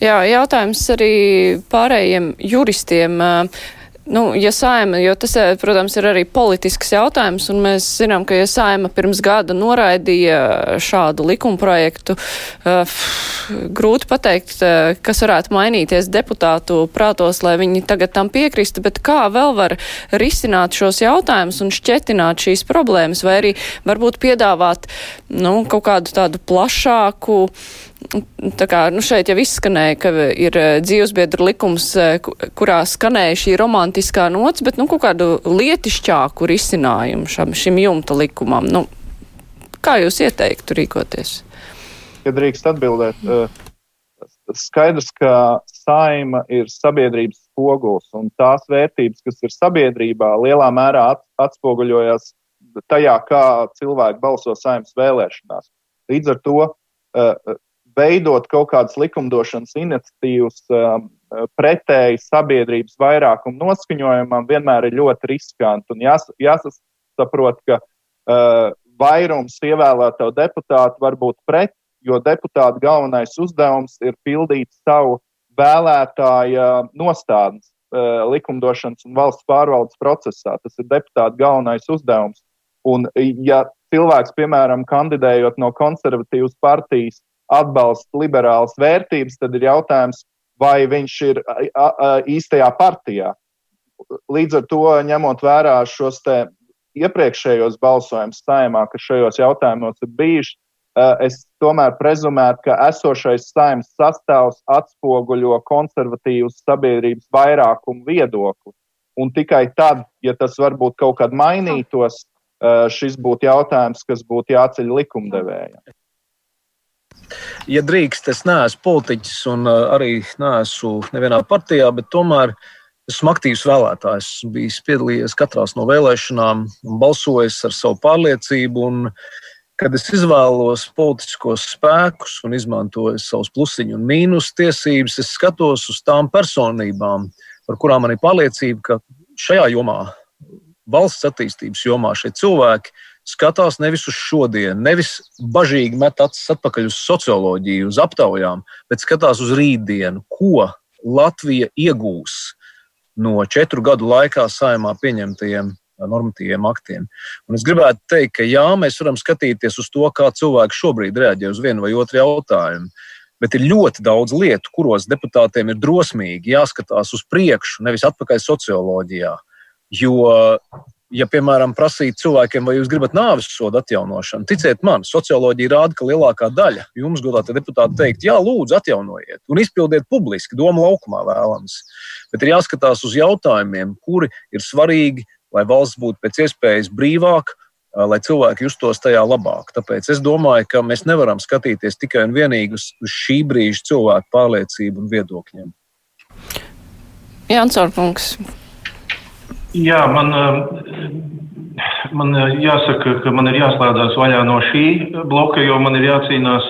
jā, jautājums arī pārējiem juristiem. Uh, Nu, ja saima, jo tas, eh, protams, ir arī politisks jautājums, un mēs zinām, ka ja saima pirms gada noraidīja šādu likumprojektu, uh, grūti pateikt, uh, kas varētu mainīties deputātu prātos, lai viņi tagad tam piekristu, bet kā vēl var risināt šos jautājumus un šķetināt šīs problēmas, vai arī varbūt piedāvāt, nu, kaut kādu tādu plašāku Tā kā, nu šeit jau izskanēja, ka ir eh, dzīvesbiedru likums, eh, kurā skanēja šī romantiskā nots, bet, nu, kaut kādu lietišķāku risinājumu šam, šim jumta likumam. Nu, kā jūs ieteiktu rīkoties? Ja drīkst atbildēt, eh, skaidrs, ka saima ir sabiedrības spogulis, un tās vērtības, kas ir sabiedrībā, lielā mērā atspoguļojas tajā, kā cilvēki balso saimnes vēlēšanās. Līdz ar to veidot kaut kādas likumdošanas iniciatīvas um, pretēji sabiedrības vairākumu noskaņojumam vienmēr ir ļoti riskanti. Un jās, jāsaprot, ka uh, vairums ievēlēto deputātu var būt pret, jo deputāta galvenais uzdevums ir pildīt savu vēlētāja nostādnes uh, likumdošanas un valsts pārvaldes procesā. Tas ir deputāta galvenais uzdevums. Un, ja cilvēks, piemēram, kandidējot no konservatīvas partijas, atbalsta liberālas vērtības, tad ir jautājums, vai viņš ir īstajā partijā. Līdz ar to, ņemot vērā šos iepriekšējos balsojumus saimā, kas šajos jautājumos ir bijuši, es tomēr prezumētu, ka esošais saimnes sastāvs atspoguļo konservatīvas sabiedrības vairākumu viedokli. Un tikai tad, ja tas varbūt kaut kad mainītos, šis būtu jautājums, kas būtu jāceļ likumdevējiem. Ja drīkst, es neesmu politiķis un arī neesmu nevienā partijā, bet tomēr esmu aktīvs vēlētājs. Esmu bijis piedalījies katrā no vēlēšanām balsojis ar savu pārliecību. Un, kad es izvēlos politiskos spēkus un izmantoju savus plusiņu un mīnus tiesības, es skatos uz tām personībām, par kurām man ir pārliecība, ka šajā jomā, valsts attīstības jomā, šie cilvēki skatās nevis uz šodienu, nevis bažīgi met acis atpakaļ uz socioloģiju, uz aptaujām, bet skatās uz rītdienu, ko Latvija iegūs no četru gadu laikā saimā pieņemtajiem normatīviem aktiem. Un es gribētu teikt, ka jā, mēs varam skatīties uz to, kā cilvēki šobrīd reaģē uz vienu vai otru jautājumu. Bet ir ļoti daudz lietu, kuros deputātiem ir drosmīgi jāskatās uz priekšu, nevis atpakaļ socioloģijā. Jo ja, piemēram, prasīt cilvēkiem, vai jūs gribat nāves sodu atjaunošanu, ticiet man, socioloģija rāda, ka lielākā daļa jums, godātie deputāti, teikt, jā, lūdzu, atjaunojiet un izpildiet publiski, domu laukumā vēlams. Bet ir jāskatās uz jautājumiem, kuri ir svarīgi, lai valsts būtu pēc iespējas brīvāka, lai cilvēki justos tajā labāk. Tāpēc es domāju, ka mēs nevaram skatīties tikai un vienīgi uz šī brīža cilvēku pārliecību un viedokļiem. Jānis Orkungs, Jā, man, man jāsaka, ka man ir jāslēdzās vaļā no šī bloka, jo man ir jācīnās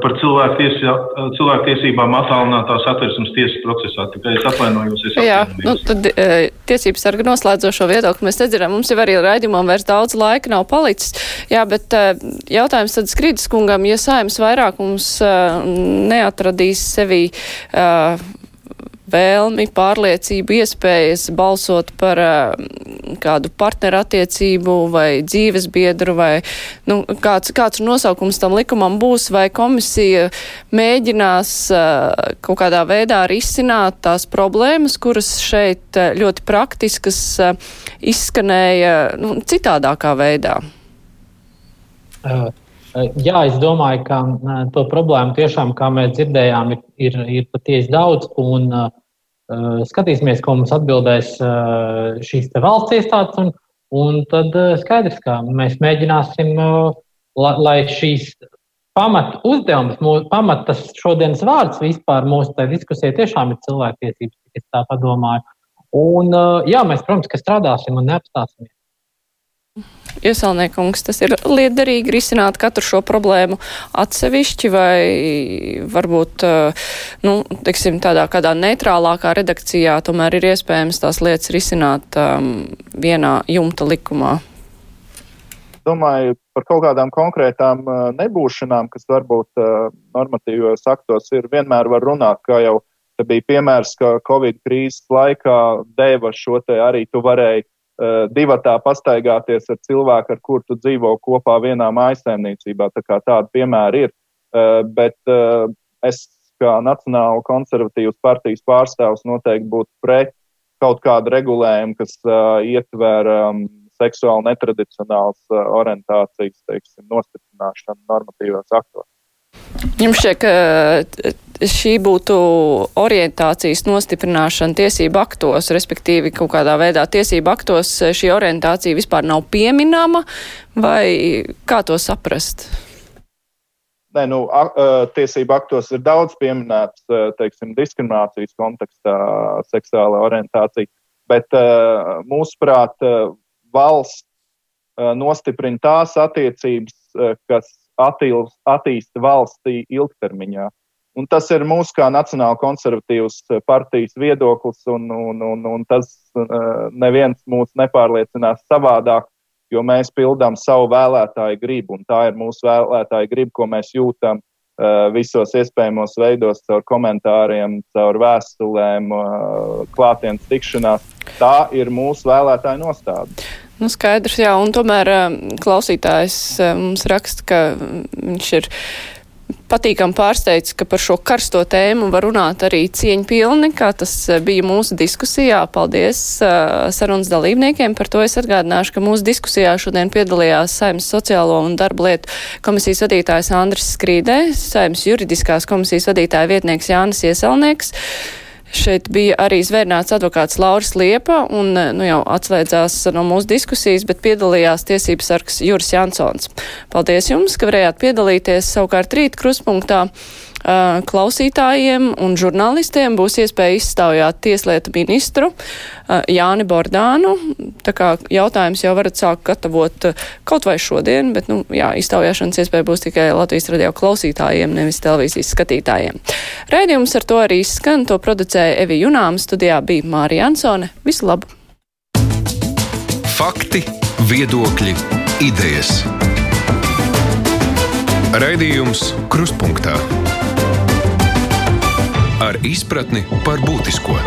par cilvēktiesībām attālinātā satversmes tiesas procesā. Tikai es atvainojos. Es Jā, nu, tad tiesības sarga noslēdzošo viedokli mēs nedzirdam. Mums jau arī raidījumam vairs daudz laika nav palicis. Jā, bet jautājums tad Skrīdis kungam, ja saimnes vairākums neatradīs sevi. Uh, vēlmi, pārliecību, iespējas balsot par uh, kādu partneru attiecību vai dzīves biedru vai nu, kāds, kāds nosaukums tam likumam būs, vai komisija mēģinās uh, kaut kādā veidā risināt tās problēmas, kuras šeit uh, ļoti praktiskas izskanēja nu, citādākā veidā. Uh. Jā, es domāju, ka to problēmu tiešām, kā mēs dzirdējām, ir, ir, ir patiesi daudz. Un, uh, skatīsimies, ko mums atbildēs uh, šīs valsts iestādes. Un, un tad uh, skaidrs, ka mēs mēģināsim, la, lai šīs pamat uzdevums, mūs, pamat tas šodienas vārds vispār mūsu diskusijai tiešām ir cilvēktiesības, es tā padomāju. Un, jā, mēs, protams, strādāsim un neapstāsimies. Iesalniekungs, tas ir liederīgi risināt katru šo problēmu atsevišķi vai varbūt, eh, nu, teiksim, tādā kādā neitrālākā redakcijā tomēr ir iespējams tās lietas risināt um, vienā jumta likumā? Domāju par kaut kādām konkrētām uh, nebūšanām, kas varbūt uh, normatīvos aktos ir, vienmēr var runāt, kā jau te bija piemērs, ka Covid krīzes laikā deva šo te arī tu varēji Eh, divatā pastaigāties ar cilvēku, ar kuru tu dzīvo kopā vienā mājasēmniecībā. Tā kā tāda piemēra ir. Eh, bet eh, es kā Nacionāla konservatīvas partijas pārstāvs noteikti būtu pret kaut kādu regulējumu, kas ietver um, seksuāli netradicionāls orientācijas, teiksim, nostiprināšanu normatīvos aktos. Jums šķiet, ka šī būtu orientācijas nostiprināšana tiesību aktos, respektīvi kaut kādā veidā tiesību aktos šī orientācija vispār nav pieminama, vai kā to saprast? Nē, nu, tiesību aktos ir daudz pieminēts, teiksim, diskriminācijas kontekstā seksuāla orientācija, bet mūsuprāt, valsts nostiprina tās attiecības, kas attīsta valstī ilgtermiņā. Un tas ir mūsu kā Nacionāla konservatīvas partijas viedoklis, un, un, un, un tas uh, neviens mūs nepārliecinās savādāk, jo mēs pildām savu vēlētāju gribu, un tā ir mūsu vēlētāja griba, ko mēs jūtam uh, visos iespējamos veidos, caur komentāriem, caur vēstulēm, klātienes tikšanās. Tā ir mūsu vēlētāja nostāda. Nu, skaidrs, jā, un tomēr klausītājs um, mums raksta, ka viņš ir patīkam pārsteigts, ka par šo karsto tēmu var runāt arī cieņpilni, kā tas uh, bija mūsu diskusijā. Paldies uh, sarunas dalībniekiem. Par to es atgādināšu, ka mūsu diskusijā šodien piedalījās Saimnes sociālo un darba lietu komisijas vadītājs Andris Skrīdē, Saimnes juridiskās komisijas vadītāja vietnieks Jānis Ieselnieks. Šeit bija arī zvērnāts advokāts Lauris Liepa un nu, jau atslēdzās no mūsu diskusijas, bet piedalījās tiesības sargs Juris Jansons. Paldies jums, ka varējāt piedalīties savukārt rīt kruspunktā klausītājiem un žurnālistiem būs iespēja izstāvjāt tieslietu ministru Jāni Bordānu. Tā kā jautājums jau varat sākt gatavot kaut vai šodien, bet, nu, jā, izstāvjāšanas iespēja būs tikai Latvijas radio klausītājiem, nevis televīzijas skatītājiem. Raidījums ar to arī skan, to producēja Evi Junām, studijā bija Mārija Ansone. Visu labu! Fakti, viedokļi, idejas. Raidījums Kruspunkta izpratni par būtisko.